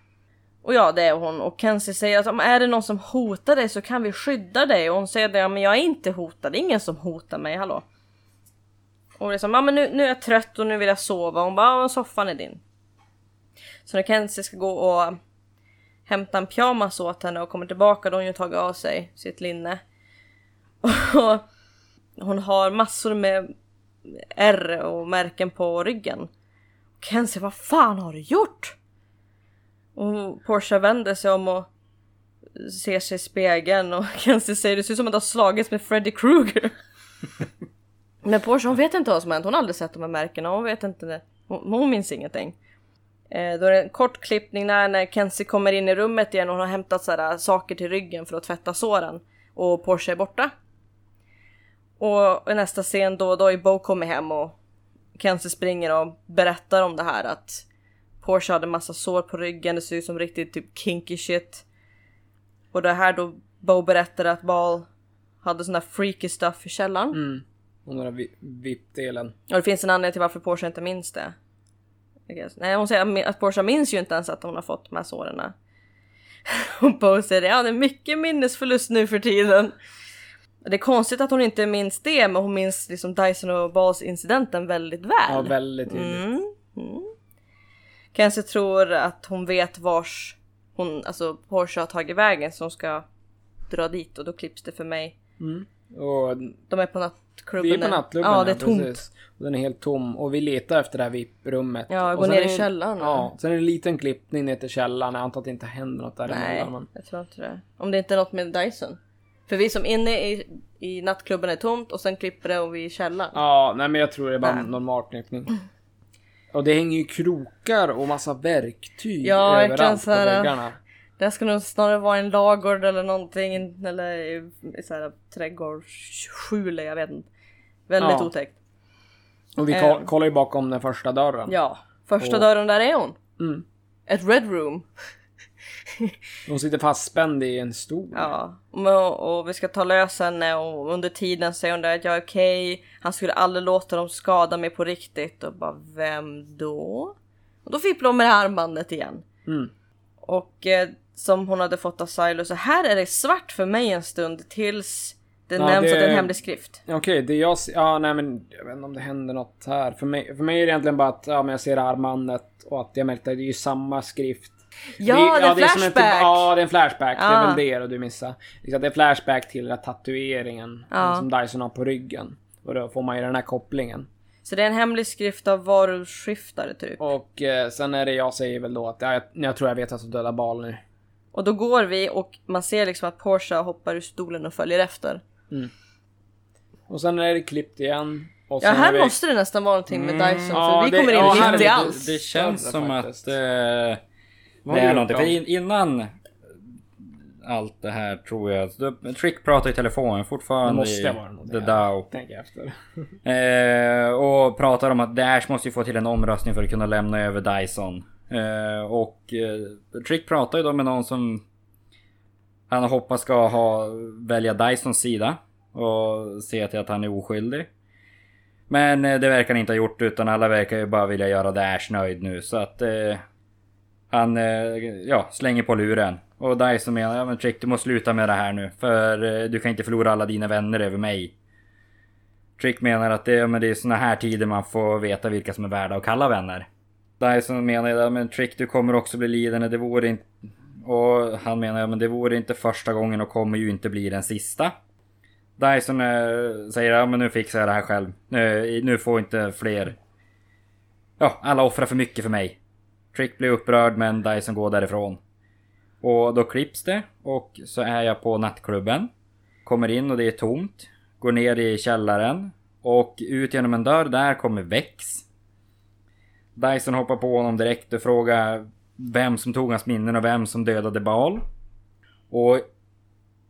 Och ja, det är hon. Och Kenzie säger att om är det någon som hotar dig så kan vi skydda dig. Och hon säger att ja, men jag är inte hotad. Det är ingen som hotar mig, hallå. Och det är som, ja men nu, nu är jag trött och nu vill jag sova. Hon bara, ja, soffan är din. Så när Kenzie ska gå och hämta en pyjamas åt henne och kommer tillbaka då har hon ju tagit av sig sitt linne. Och hon har massor med R och märken på ryggen. Och vad fan har du gjort? Och Porsche vänder sig om och ser sig i spegeln och Kenzie säger det ser ut som att du har slagits med Freddy Krueger. Men Porsche hon vet inte vad som hänt, hon har aldrig sett de här märkena, hon vet inte det. Hon, hon minns ingenting. Eh, då är det en kort klippning när, när Kenzie kommer in i rummet igen och hon har hämtat sådär, saker till ryggen för att tvätta såren. Och Porsche är borta. Och i nästa scen då, då är Bo kommer hem och Kenzie springer och berättar om det här att Porsche hade massa sår på ryggen, det ser ut som riktigt typ kinky shit. Och det här då Bo berättade att Ball hade sån där freaky stuff i källaren. Mm. Och den där vi- VIP-delen. Och det finns en anledning till varför Porsche inte minns det. Nej, hon säger att Porsche minns ju inte ens att hon har fått de här såren. Och Bo säger ja det är mycket minnesförlust nu för tiden. Det är konstigt att hon inte minns det, men hon minns liksom Dyson och Balls incidenten väldigt väl. Ja, väldigt tydligt. Mm, mm. Kenzie tror att hon vet vars hon, alltså Porsche har tagit vägen som ska dra dit och då klipps det för mig. Och De är på nattklubben. vi är på där. nattklubben Ja, det är tomt. precis. Och den är helt tom. Och vi letar efter det här VIP-rummet. Ja, Och gå sen ner i källaren. Ja, sen är det en liten klippning ner till källaren. Jag antar att det inte händer något Nej, däremellan. Men... jag tror inte det. Om det inte är något med Dyson. För vi som inne i, i nattklubben är tomt och sen klipper det och vi är i källaren. Ja, nej men jag tror det är bara Nej. normal klippning. Och det hänger ju krokar och massa verktyg Ja, verkligen överallt så här, väggarna. Det ska nog snarare vara en lagård eller någonting. Eller i- i så här trädgårdsskjul, jag vet inte. Väldigt Ja. otäckt. Och vi Eh. ko- kollar ju bakom den första dörren. Ja, första Och- dörren där är hon. Mm. Ett red room. Hon sitter fastspänd i en stol. Ja, och, och vi ska ta lös henne och under tiden säger hon där att jag är okej. Han skulle aldrig låta dem skada mig på riktigt och bara vem då? Och då fipplar hon med det här armbandet igen. Mm. Och eh, som hon hade fått av Silo så här är det svart för mig en stund tills det Ja, nämns det- att det är en hemlig skrift. Okej, det jag. Ja, nej men jag vet inte om det händer något här. För mig, för mig är det egentligen bara att ja, men jag ser armbandet och att jag märkte att det är ju samma skrift. Ja, det är som en typ- flashback! ja, det är en flashback. Det är Ja. väl det då du missar. Liksom, det är flashback till den här tatueringen Ja. som Dyson har på ryggen. Och då får man ju den här kopplingen. Så det är en hemlig skrift av varulvsskiftare typ. Och eh, sen är det jag säger väl då att ja, jag, jag tror jag vet att som dödar bal nu. Och då går vi och man ser liksom att Porsche hoppar ur stolen och följer efter. Och sen är det klippt igen. Och Ja, är här vi- måste det nästan vara någonting med Mm, Dyson ja, för vi det- kommer in ja, här är mitt i det- allt. Det känns som faktiskt. att eh, Du någonting. För in, innan allt det här tror jag. Trick pratar i telefon fortfarande Det måste vara något The. Dow. Tänker efter. Eh, och pratar om att Dash måste ju få till en omröstning för att kunna lämna över Dyson. Eh, och eh, Trick pratar ju då med någon som han hoppas ska ha, välja Dysons sida. Och se till att han är oskyldig. Men eh, det verkar han inte ha gjort utan alla verkar ju bara vilja göra Dash nöjd nu så att eh, han eh, ja, slänger på luren. Och Dyson menar, ja men Trick du måste sluta med det här nu för eh, du kan inte förlora alla dina vänner över mig. Trick menar att det, ja, men det är såna här tider man får veta vilka som är värda att kalla vänner. Dyson menar ja, men Trick du kommer också bli lidande, det vore inte... Och han menar ja, men det vore inte första gången och kommer ju inte bli den sista. Dyson äh, eh, säger ja men nu fixar jag det här själv. Nu, nu får inte fler... Ja, alla offrar för mycket för mig. Trick blir upprörd men Dyson går därifrån. Och då klipps det och så är jag på nattklubben. Kommer in och det är tomt. Går ner i källaren. Och ut genom en dörr där kommer Vex. Dyson hoppar på honom direkt och frågar vem som tog hans minnen och vem som dödade Baal. Och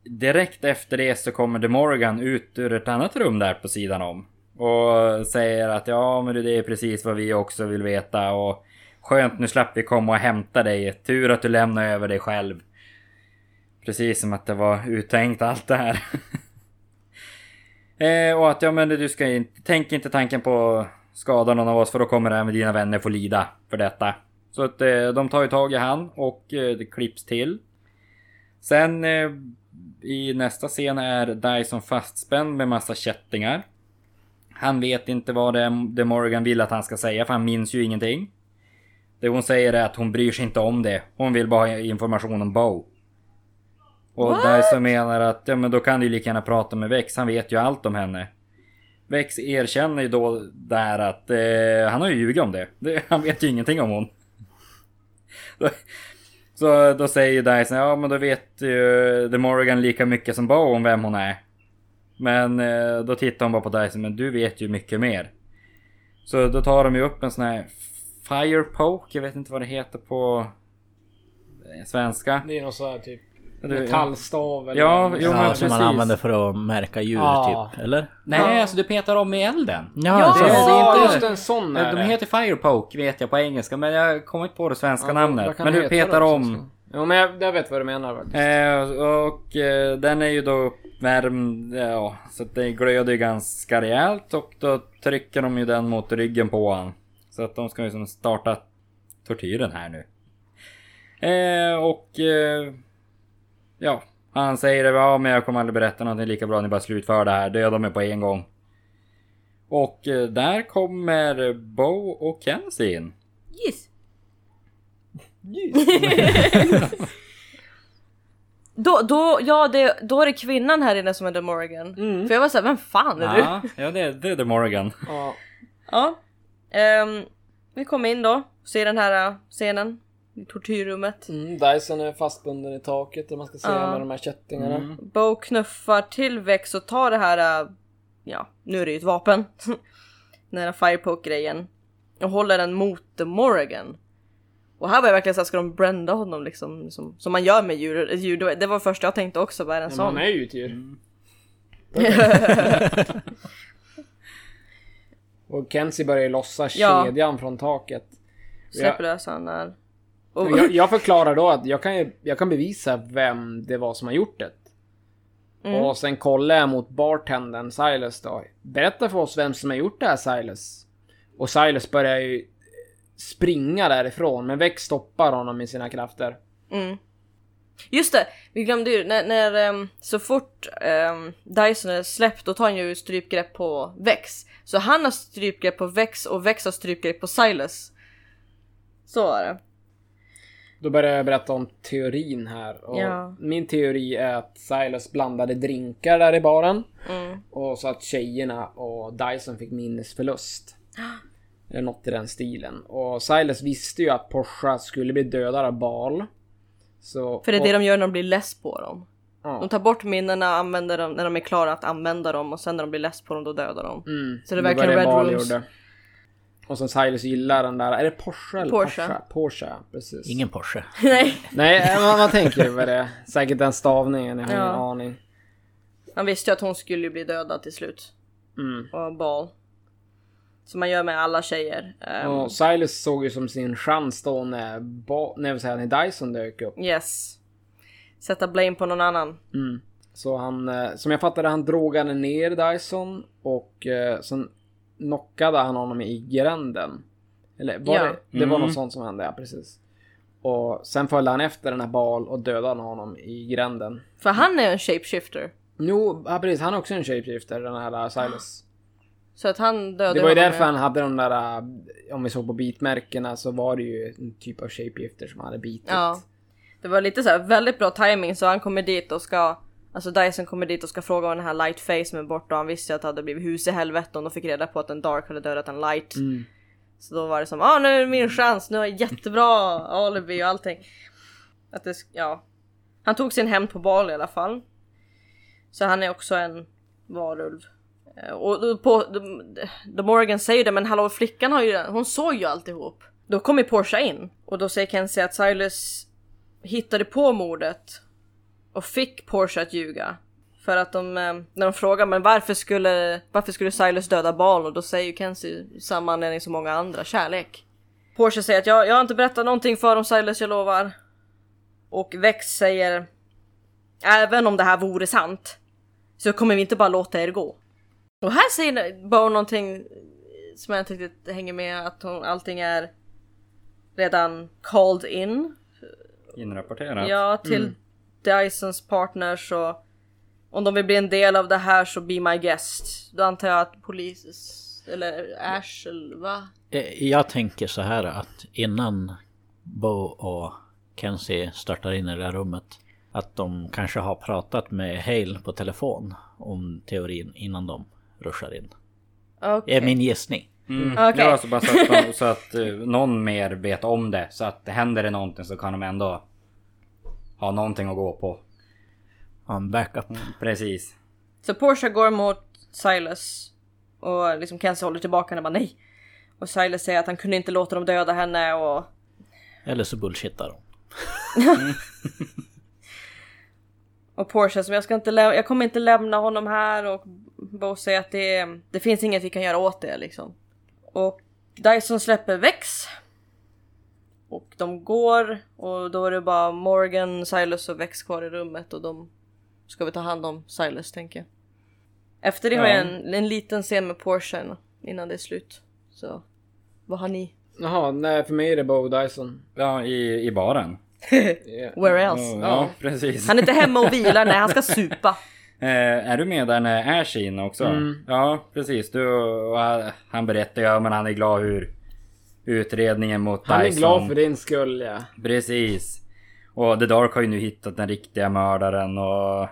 direkt efter det så kommer De Morgan ut ur ett annat rum där på sidan om. Och säger att ja men det är precis vad vi också vill veta och skönt nu slapp vi komma och hämta dig. Tur att du lämnade över dig själv. Precis som att det var uttänkt allt det här. eh, och att ja men du ska inte, tänk inte tanken på att skada någon av oss för då kommer även dina vänner få lida för detta. Så att eh, de tar ju tag i han och eh, det klipps till. Sen eh, i nästa scen är Dyson fastspänd med massa kättingar. Han vet inte vad det, det Morgan vill att han ska säga för han minns ju ingenting. Det hon säger är att hon bryr sig inte om det. Hon vill bara ha information om Bo. Och What? Menar att ja, men då kan du lika gärna prata med Vex. Han vet ju allt om henne. Vex erkänner ju då där att eh, han har ju ljugit om det. det. Han vet ju ingenting om hon. Så då säger ju Dyson, ja men då vet ju The Morgan lika mycket som Bo om vem hon är. Men eh, då tittar hon bara på Dyson, men du vet ju mycket mer. Så då tar de ju upp en sån här Firepoke, jag vet inte vad det heter på eh, svenska. Det är någon sån här typ metallstav eller... Ja, jo, men Ja, som man precis. använder för att märka djur Ja. typ, eller? Nej, alltså du petar om i elden. Ja, Ja, det det är Ja, inte- just en sån är De heter Firepoke vet jag på engelska, men jag kommer inte på det svenska Ja, namnet. Men du petar om. också? Jo men jag, jag vet vad du menar faktiskt. Eh, och eh, den är ju då uppvärmd, ja, så det glöder ju ganska rejält och då trycker de ju den mot ryggen på han. Så att de ska ju som starta tortyren här nu. Eh, och eh, ja, han säger det, ja men jag kommer aldrig berätta någonting lika bra, ni bara slutför det här, döda mig på en gång. Och eh, där kommer Bo och Kenzie in. Yes. då, då, ja, det, då är det kvinnan här inne som är The Morgan. För jag var såhär, vem fan är du? Ja, ja det, det är The Morgan. Ja. Ja. Ehm, vi kommer in då, ser den här äh, scenen i tortyrrummet. Mm, Dyson är fastbunden i taket eller man ska säga Ja. med de här kättingarna. Mm. Bo knuffar till Vex och tar det här, äh, ja, nu är det ju ett vapen. den här firepoke-grejen. Och håller den mot The Morgan. Och här var jag verkligen såhär, ska de brända honom liksom? Som, som man gör med djur. djur. Det var- Det första jag tänkte också, vad är en Men sån? han är ju ett djur. Och Kenzie börjar ju lossa Ja. kedjan från taket. Släpper lös han där. Och, jag, jag förklarar då att jag kan, jag kan bevisa vem det var som har gjort det. Mm. Och sen kollar jag mot bartendern Silas då. Berätta för oss vem som har gjort det här Silas. Och Silas börjar ju springa därifrån, men Vex stoppar honom med sina krafter. Mm. Just det, vi glömde ju när, när ehm, så fort um, Dyson är släppt då tar han ju strypgrepp på Vex. Så han har strypgrepp på Vex och Vex har strypgrepp på Silas. Så var det. Då börjar jag berätta om teorin här. Och Ja. Min teori är att Silas blandade drinkar där i baren. Mm. Och så att tjejerna och Dyson fick minnesförlust. Eller något i den stilen. Och Silas visste ju att Porsche skulle bli dödad av Bal. Så, För det är och, det de gör när de blir less på dem. ja. De tar bort minnena, använder dem när de är klara att använda dem och sen när de blir less på dem då dödar de. Mm, Så det är var verkligen Red Bal Rooms. gjorde. Och som Silas gillar den där, är det Porsche eller Porsche. Porsche? Porsche, precis. Ingen Porsche. Nej, Nej, man, man tänker ju vad det. Säkert den stavningen, jag har ingen Ja. aning. han visste ju att hon skulle bli dödad till slut. Mm. Och bal. Som man gör med alla tjejer. Ehm, Och Silas såg ju som sin chans då när, ba- när, säga, när Dyson dök upp. Yes. Sätta blame på någon annan. Mm. Så han, eh, som jag fattade, han drogade ner Dyson och eh, sen knockade han honom i gränden. Eller var Ja. det? Det var Mm. något sånt som hände, ja precis. Och sen följde han efter den här Bal och dödade honom i gränden. För han är en shapeshifter. Jo, ja, precis. Han är också en shapeshifter, den här Silas. Så att han dödade Det var ju honom därför med- han hade de där, uh, om vi såg på bitmärkena så var det ju en typ av shapeshifter som hade bitit. Ja. Det var lite så här väldigt bra timing så han kommer dit och ska Alltså Dyson kommer dit och ska fråga om den här Light Face som är borta och han visste ju att det hade blivit hus i helvetet och de fick reda på att en Dark hade dödat en Light. Mm. Så då var det som ah nu är det min chans, nu har jag jättebra alibi och allting. Att det, ja. Han tog sin hämnd på bal i alla fall. Så han är också en varulv. Eh, och då på, The Morgan säger det men hallå flickan har ju hon såg ju alltihop. Då kommer Porsche in och då säger Kenzie att Silas hittade på mordet och fick Porsche att ljuga. För att de, eh, när de frågar men varför skulle, varför skulle Silas döda barn? Och då säger ju Kenzie samma anledning som många andra, kärlek. Porsche säger att jag, jag har inte berättat någonting för om Silas, jag lovar. Och Vex säger även om det här vore sant så kommer vi inte bara låta er gå. Och här säger Bo någonting som jag inte riktigt hänger med att hon, allting är redan called in. Inrapporterat. Ja, till Dysons partners och om de vill bli en del av det här så be my guest. Då antar jag att polis eller Ash eller va? Eh, Jag tänker så här att innan Bo och Kenzie startar in i det här rummet att de kanske har pratat med Hale på telefon om teorin innan de ruschar in. Okej. är min gissning. Mm. Okej. Ja, så bara så att, de, så att eh, någon mer vet om det. Så att händer det någonting så kan de ändå ha någonting att gå på. Ha en backup. Precis. Så Porsche går mot Silas och liksom Kenzie håller tillbaka henne och bara nej. Och Silas säger att han kunde inte låta dem döda henne och... Eller så bullshittar de. Och Porsche som jag ska inte jag kommer inte lämna honom här och Bo säger att det, det finns inget vi kan göra åt det liksom. Och Dyson släpper Vex. Och de går och då är det bara Morgan, Silas och Vex kvar i rummet och de ska vi ta hand om Silas tänker jag. Efter det har jag en, en liten scen med Porsche innan det är slut. Så vad har ni? Jaha, nej för mig är det Bo Dyson. Ja, i, i baren. Yeah. Where else? Ja, ja, precis. Han är inte hemma och vilar, nej han ska supa. Eh, är du med där när Ash är inne också? Mm. Ja, precis. Du, han- berättar ju, men han är glad hur utredningen mot Han är Dyson... glad för din skull ja. Precis. Och The Dark har ju nu hittat den riktiga mördaren och...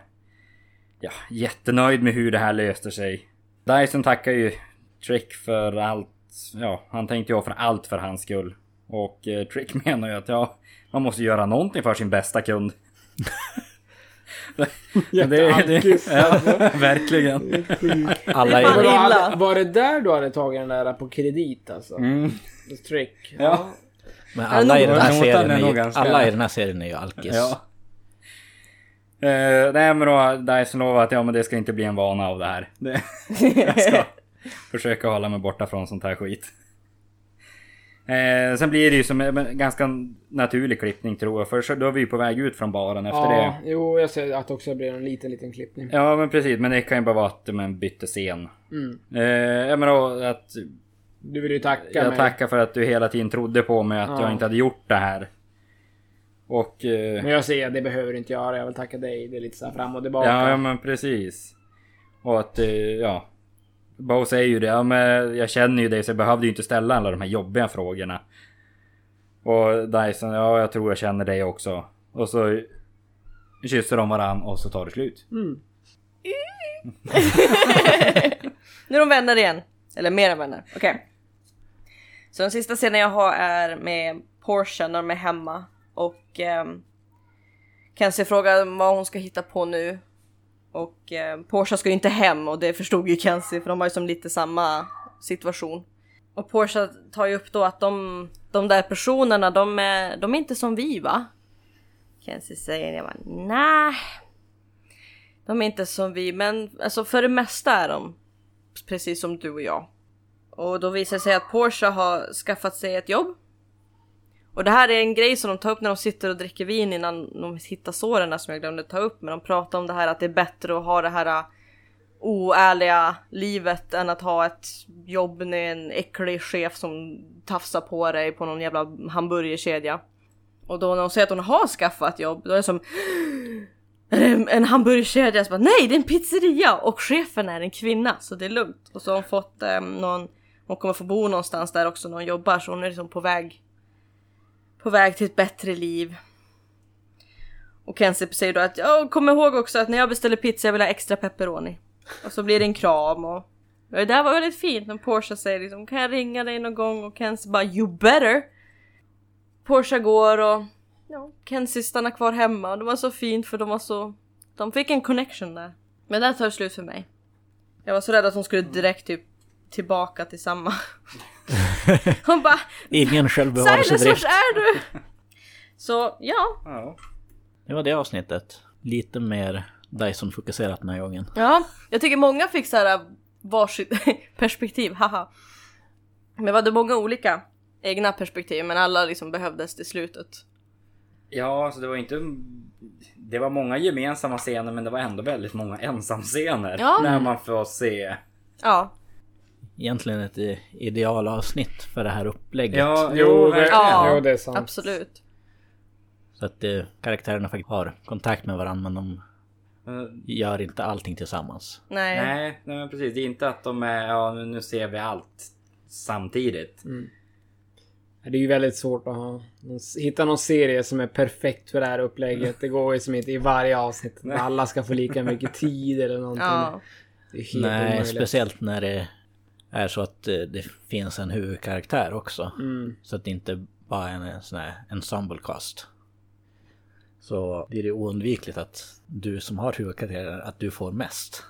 Ja, jättenöjd med hur det här löste sig. Dyson tackar ju Trick för allt. Ja, han tänkte ju offra allt för hans skull. Och eh, Trick menar ju att ja, man måste göra någonting för sin bästa kund. Jättealkis. ja, verkligen. Alla Det är illa. det- var det där du hade tagit den där på kredit alltså? Mm. Trick. Ja. men alla i den här serien är ju, alla i den här serien är ju alkis. Ja. Uh, nej men då Dyson lovar att ja men det ska inte bli en vana av det här. Det, jag ska försöka hålla mig borta från sånt här skit. Eh, sen blir det ju som en ganska naturlig klippning tror jag. För så, då är vi ju på väg ut från baren efter Ja, det. jo jag ser att också blir en liten, liten klippning. Ja men precis, men det kan ju bara vara att man bytte scen. Mm. Eh, ja men då att Du vill ju tacka jag mig. tackar för att du hela tiden trodde på mig att Ja. jag inte hade gjort det här. Och... Eh, Men jag säger att det behöver du inte göra. Jag vill tacka dig. Det är lite så här fram och tillbaka. Ja, ja men precis. Och att, eh, ja. Bo säger ju det, ja men jag känner ju dig så jag behövde ju inte ställa alla de här jobbiga frågorna. Och Dyson, ja jag tror jag känner dig också. Och så kysser de varann och så tar det slut. Mm. Nu är de vänner igen. Eller mer än vänner. Okej. Så den sista scenen jag har är med Porsche när de är hemma. Och um, Kenzie frågar vad hon ska hitta på nu. Och eh, Porsche ska ju inte hem och det förstod ju Kenzie för de har ju som lite samma situation. Och Porsche tar ju upp då att de, de där personerna de är, de är inte som vi va? Kenzie säger jag bara nej. De är inte som vi men alltså för det mesta är de precis som du och jag. Och då visar det sig att Porsche har skaffat sig ett jobb. Och det här är en grej som de tar upp när de sitter och dricker vin innan de hittar såren som jag glömde ta upp. Men de pratar om det här att det är bättre att ha det här äh, oärliga livet än att ha ett jobb med en äcklig chef som tafsar på dig på någon jävla hamburgerkedja. Och då när hon säger att hon har skaffat jobb, då är det som är det en hamburgerkedja så bara, nej det är en pizzeria och chefen är en kvinna så det är lugnt. Och så har hon fått eh, någon, hon kommer få bo någonstans där också när hon jobbar så hon är liksom på väg på väg till ett bättre liv. Och Kenzie säger då att ja, kom ihåg också att när jag beställer pizza jag vill ha extra pepperoni. Och så blir det en kram och det där var väldigt fint när Porsche säger liksom kan jag ringa dig någon gång och Kenzie bara you better. Porsche går och ja, Kenzie stannar kvar hemma och det var så fint för de var så de fick en connection där. Men där tar slut för mig. Jag var så rädd att hon skulle direkt typ tillbaka till samma. Hon bara Ingen självbevarelsedrift. är du? Så ja, Ja. Det var det avsnittet. Lite mer Dyson-fokuserat den här gången. ja. Jag tycker många fick så här varsitt perspektiv, haha. Men vi hade många olika egna perspektiv men alla liksom behövdes till slutet. Ja, så det var inte... Det var många gemensamma scener men det var ändå väldigt många ensamscener. Ja. När man får se... Ja, Egentligen ett idealavsnitt för det här upplägget. Ja, Jo, verkligen. Ja, jo, det är sant. absolut. Så att eh, karaktärerna faktiskt har kontakt med varandra men de Eh, gör inte allting tillsammans. Nej. Nej, nej men precis. Det är inte att de är... Ja, nu- nu ser vi allt samtidigt. Det är ju väldigt svårt att ha, hitta någon serie som är perfekt för det här upplägget. Det går ju som inte i varje avsnitt att alla ska få lika mycket tid eller någonting. Ja. Det är helt Nej, omöjligt. speciellt när det är så att eh, det finns en huvudkaraktär också. Mm. Så att det inte bara är en sån här ensemble cast. Så blir det oundvikligt att du som har huvudkaraktären, att du får mest.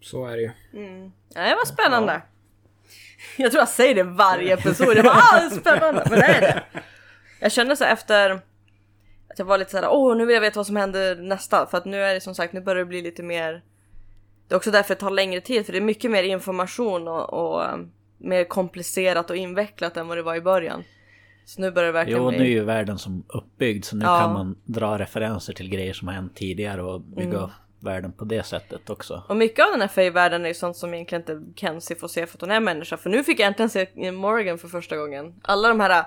Så är det ju. Mm. Ja, det var spännande. Jag tror jag säger det varje episod. Jag bara ah, det är spännande. Men det är det. Jag kände så efter att jag var lite såhär åh nu vill jag veta vad som händer nästa. För att nu är det som sagt nu börjar det bli lite mer. Det är också därför det tar längre tid för det är mycket mer information och, och um, mer komplicerat och invecklat än vad det var i början. Så nu börjar det verkligen Jo, bli... nu är ju världen som uppbyggd så nu Ja. kan man dra referenser till grejer som har hänt tidigare och bygga Mm. upp världen på det sättet också. Och mycket av den här Faye-världen är ju sånt som egentligen inte Kenzie får se för att hon är människa. För nu fick jag äntligen se Morgan för första gången. Alla de här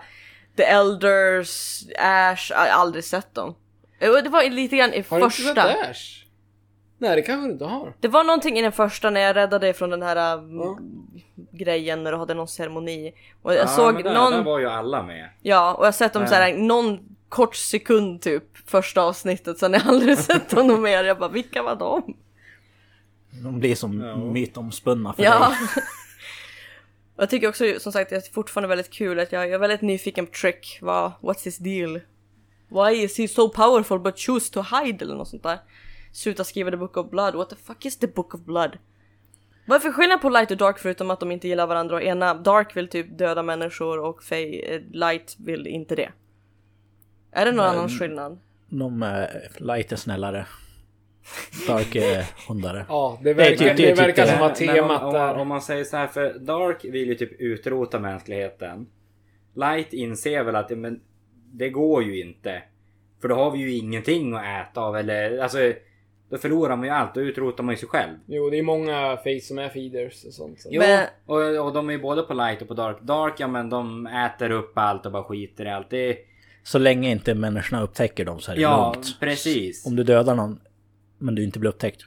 The Elders, Ash, jag har aldrig sett dem. Det var lite grann i Har du inte första. sett Ash? Nej, det kanske du inte har. Det var någonting i den första när jag räddade dig från den här um, Ja. grejen när du hade någon ceremoni. Och jag Ja, såg men där, någon, där var ju alla med. ja och jag har sett dem såhär någon kort sekund typ första avsnittet sen har jag aldrig sett honom mer. Jag bara vilka var de? De blir som Ja. mytomspunna för Ja. dig. Jag tycker också som sagt att det är fortfarande väldigt kul att jag, jag är väldigt nyfiken på Trick. Vad, what's his deal? Why is he so powerful but choose to hide eller något sånt där? Sluta skriva the book of blood. What the fuck is the book of blood? Vad är för skillnad på Light och Dark förutom att de inte gillar varandra och ena Dark vill typ döda människor och Faye, eh, Light vill inte det? Är det någon annan skillnad? De är lite snällare. Dark är hundare. Ja, det är verkar, typ- det det är typ verkar det. som att men temat om, om, om man säger så här, för Dark vill ju typ utrota mänskligheten. Light inser väl att men, det går ju inte. För då har vi ju ingenting att äta av eller alltså då förlorar man ju allt. Då utrotar man ju sig själv. Jo, det är många face som är feeders och sånt. Så. Jo, Men- och, och de är ju både på light och på dark. Dark, ja men de äter upp allt och bara skiter i allt. Det är, Så länge inte människorna upptäcker dem så är det ja, lugnt. precis. Om du dödar någon men du inte blir upptäckt.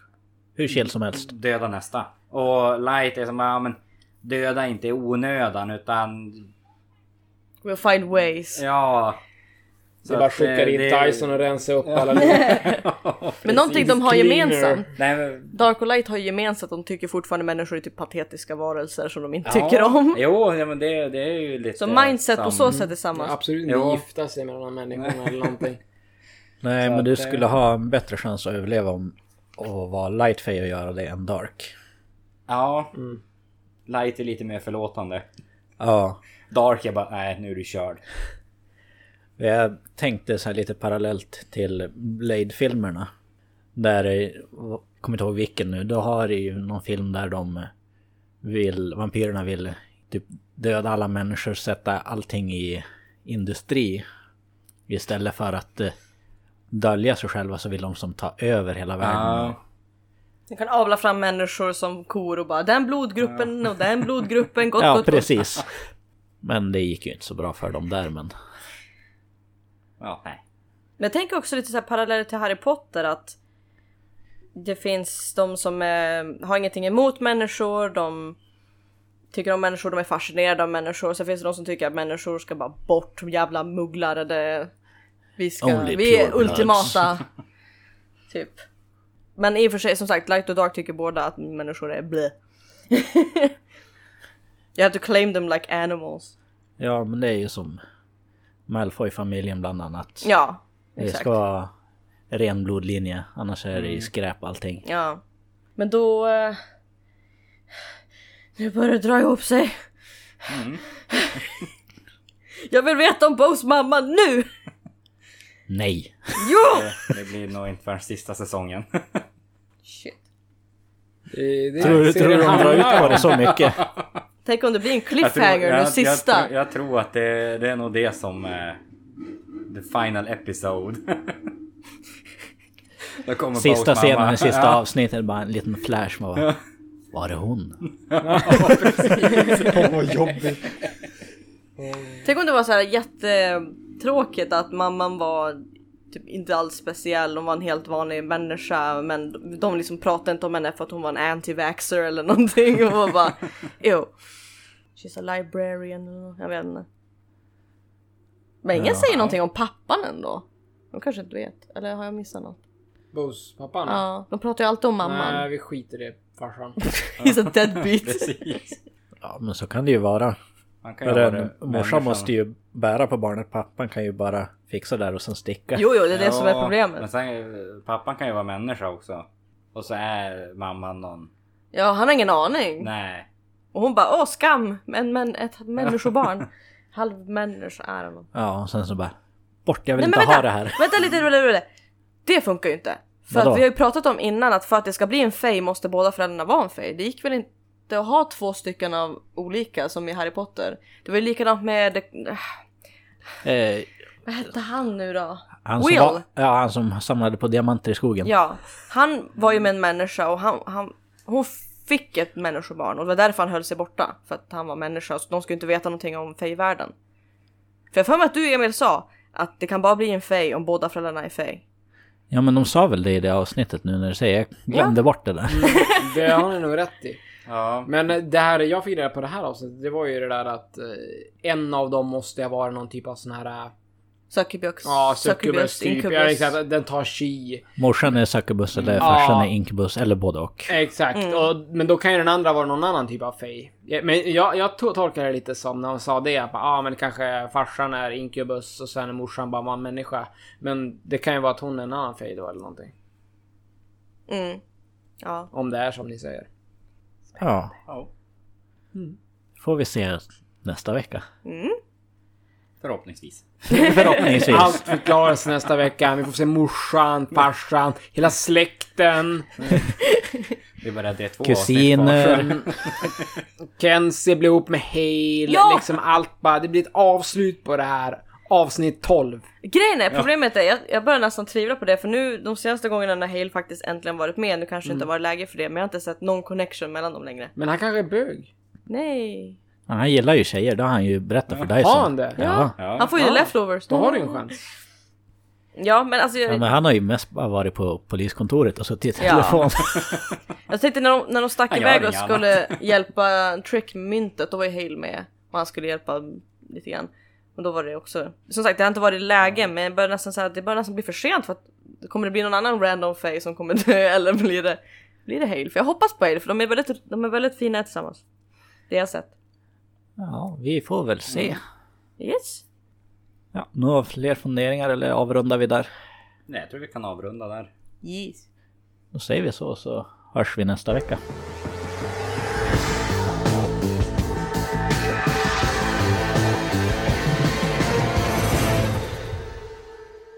Hur chill som helst. Döda nästa. Och light är som ja men döda inte i onödan utan We'll find ways. ja. Det är bara skickar in Dyson och rensar upp alla. Men någonting de har gemensamt. Nej, men, Dark och Light har gemensamt att de tycker fortfarande människor är typ patetiska varelser som de inte ja, tycker om. Jo, ja, men det, det är ju lite... Så mindset på som- så sätt är samma. Absolut inte Jo. gifta sig med någon människa eller någonting. Nej Så men du att, eh, skulle ha en bättre chans att överleva om och vara Lightfay och göra det än Dark. Ja. Mm. Light är lite mer förlåtande. Ja. Dark är bara, nej nu är du körd. Jag tänkte så här lite parallellt till Blade-filmerna. Där, jag kommer inte ihåg vilken nu, då har det ju någon film där de vill, vampyrerna vill typ döda alla människor, sätta allting i industri. Istället för att eh, dölja sig själva så vill de som ta över hela världen. Ja. De kan avla fram människor som kor och bara den blodgruppen och den blodgruppen, gott Ja, gott gott. precis. Men det gick ju inte så bra för dem där men... Ja, nej. Men jag tänker också lite så här parallellt till Harry Potter att det finns de som eh, har ingenting emot människor, de tycker om människor, de är fascinerade av människor. Sen finns det de som tycker att människor ska bara bort, jävla mugglare. Det, vi ska, vi är ultimata. typ. Men i och för sig som sagt, Light och Dark tycker båda att människor är blä. you have to claim them like animals. Ja men det är ju som Malfoy-familjen bland annat. Ja, det exakt. ska vara ren blodlinje annars är det Mm. ju skräp allting. Ja. Men då... Eh, nu börjar det dra ihop sig. Mm. Jag vill veta om Bows mamma nu! Nej! Ja! Det, det blir nog inte förrän sista säsongen. Shit. Det, det, Tror, tror du det de drar ut på det så mycket? Tänk om det blir en tror- cliffhanger jag- den sista. Jag, jag, jag tror att det, det är nog det som är the final episode. Sista scenen mamma. i sista Ja. avsnittet bara en liten flash. Bara, var det hon? Åh, vad jobbigt. Tänk om det var så här jättetråkigt att mamman var typ inte alls speciell, hon var en helt vanlig människa men de liksom pratade inte om henne för att hon var en anti-vaxxer eller någonting och var bara ew. She's a librarian jag vet inte. Men ingen Ja. säger någonting om pappan ändå. De kanske inte vet, eller har jag missat något? Bos, pappan? Ja, de pratar ju alltid om mamman. Nej, vi skiter i det farsan. He's a deadbeat. Precis. Ja men så kan det ju vara. Man kan ju För ha en det morsan måste ju bära på barnet. Pappan kan ju bara fixa där och sen sticka. Jo, jo, det är det som är problemet. Men sen, pappan kan ju vara människa också. Och så är mamman någon... Ja, han har ingen aning. Nej. Och hon bara åh skam! Men, men ett människobarn. Halvmänniska, don't know. Ja, och sen så bara bort, jag vill Nej inte men ha vänta! det här. Vänta lite, vänta, vänta, vänta. Det funkar ju inte. För Vadå? att vi har ju pratat om innan att för att det ska bli en fej måste båda föräldrarna vara en fej. Det gick väl inte att ha två stycken av olika som i Harry Potter. Det var ju likadant med... Eh, Vad hette han nu då? han, som Will! var, ja, han som samlade på diamanter i skogen. Ja, han var ju med en människa och han, han, hon fick ett människobarn och det var därför han höll sig borta. För att han var människa så de skulle inte veta någonting om fejvärlden. För jag för mig att du Emil sa att det kan bara bli en fej om båda föräldrarna är fej. Ja men de sa väl det i det avsnittet nu när du säger Jag glömde bort det där. Det har ni nog rätt i. Ja. Men eh, det här jag fick reda på det här avsnittet, det var ju det där att eh, en av dem måste ha varit någon typ av sån här... eh, Succubus, Ja, succubus typ. Ja, exakt. Den tar chi. Morsan är succubus eller Ja. farsan är incubus eller både och. Exakt. Mm. Och, men då kan ju den andra vara någon annan typ av fej. Ja, Men jag, jag to- tolkar det lite som när hon sa det. Ja, ah, men kanske farsan är incubus och sen är morsan bara en människa. Men det kan ju vara att hon är en annan fej då eller någonting. Mm. Ja. Om det är som ni säger. Ja, ja. får vi se nästa vecka. Mm. Förhoppningsvis. Förhoppningsvis. Allt förklaras nästa vecka. Vi får se morsan, farsan, hela släkten. Det är bara det två Kusiner. Kenzie blir ihop med Hale. Ja! Liksom allt bara. Det blir ett avslut på det här. Avsnitt 12. Grejen är, problemet är, jag, jag börjar nästan tvivla på det för nu de senaste gångerna när Hale faktiskt äntligen varit med, nu kanske det inte varit läge för det, men jag har inte sett någon connection mellan dem längre. Men han kanske är bög. Nej. Ja, han gillar ju tjejer, det har han ju berättat för dig Har han det? Ja. Ja. Han får ju Ja. leftovers. Då har du ju en chans. Ja men alltså jag, ja men han har ju mest bara varit på poliskontoret och suttit i Ja. telefon. jag tänkte när de, när de stack iväg och skulle hjälpa Trick myntet, då var ju Hale med. Och han skulle hjälpa lite grann. Och då var det också, som sagt det har inte varit läge men jag börjar nästan säga att det börjar nästan bli för sent för att kommer det bli någon annan random face som kommer dö eller blir det, blir det Hale? För jag hoppas på Hale för de är väldigt, de är väldigt fina tillsammans. Det jag har sett. Ja, vi får väl se. Yes. Ja, några fler funderingar eller avrundar vi där? Nej, jag tror vi kan avrunda där. Yes. Då säger vi så så hörs vi nästa vecka.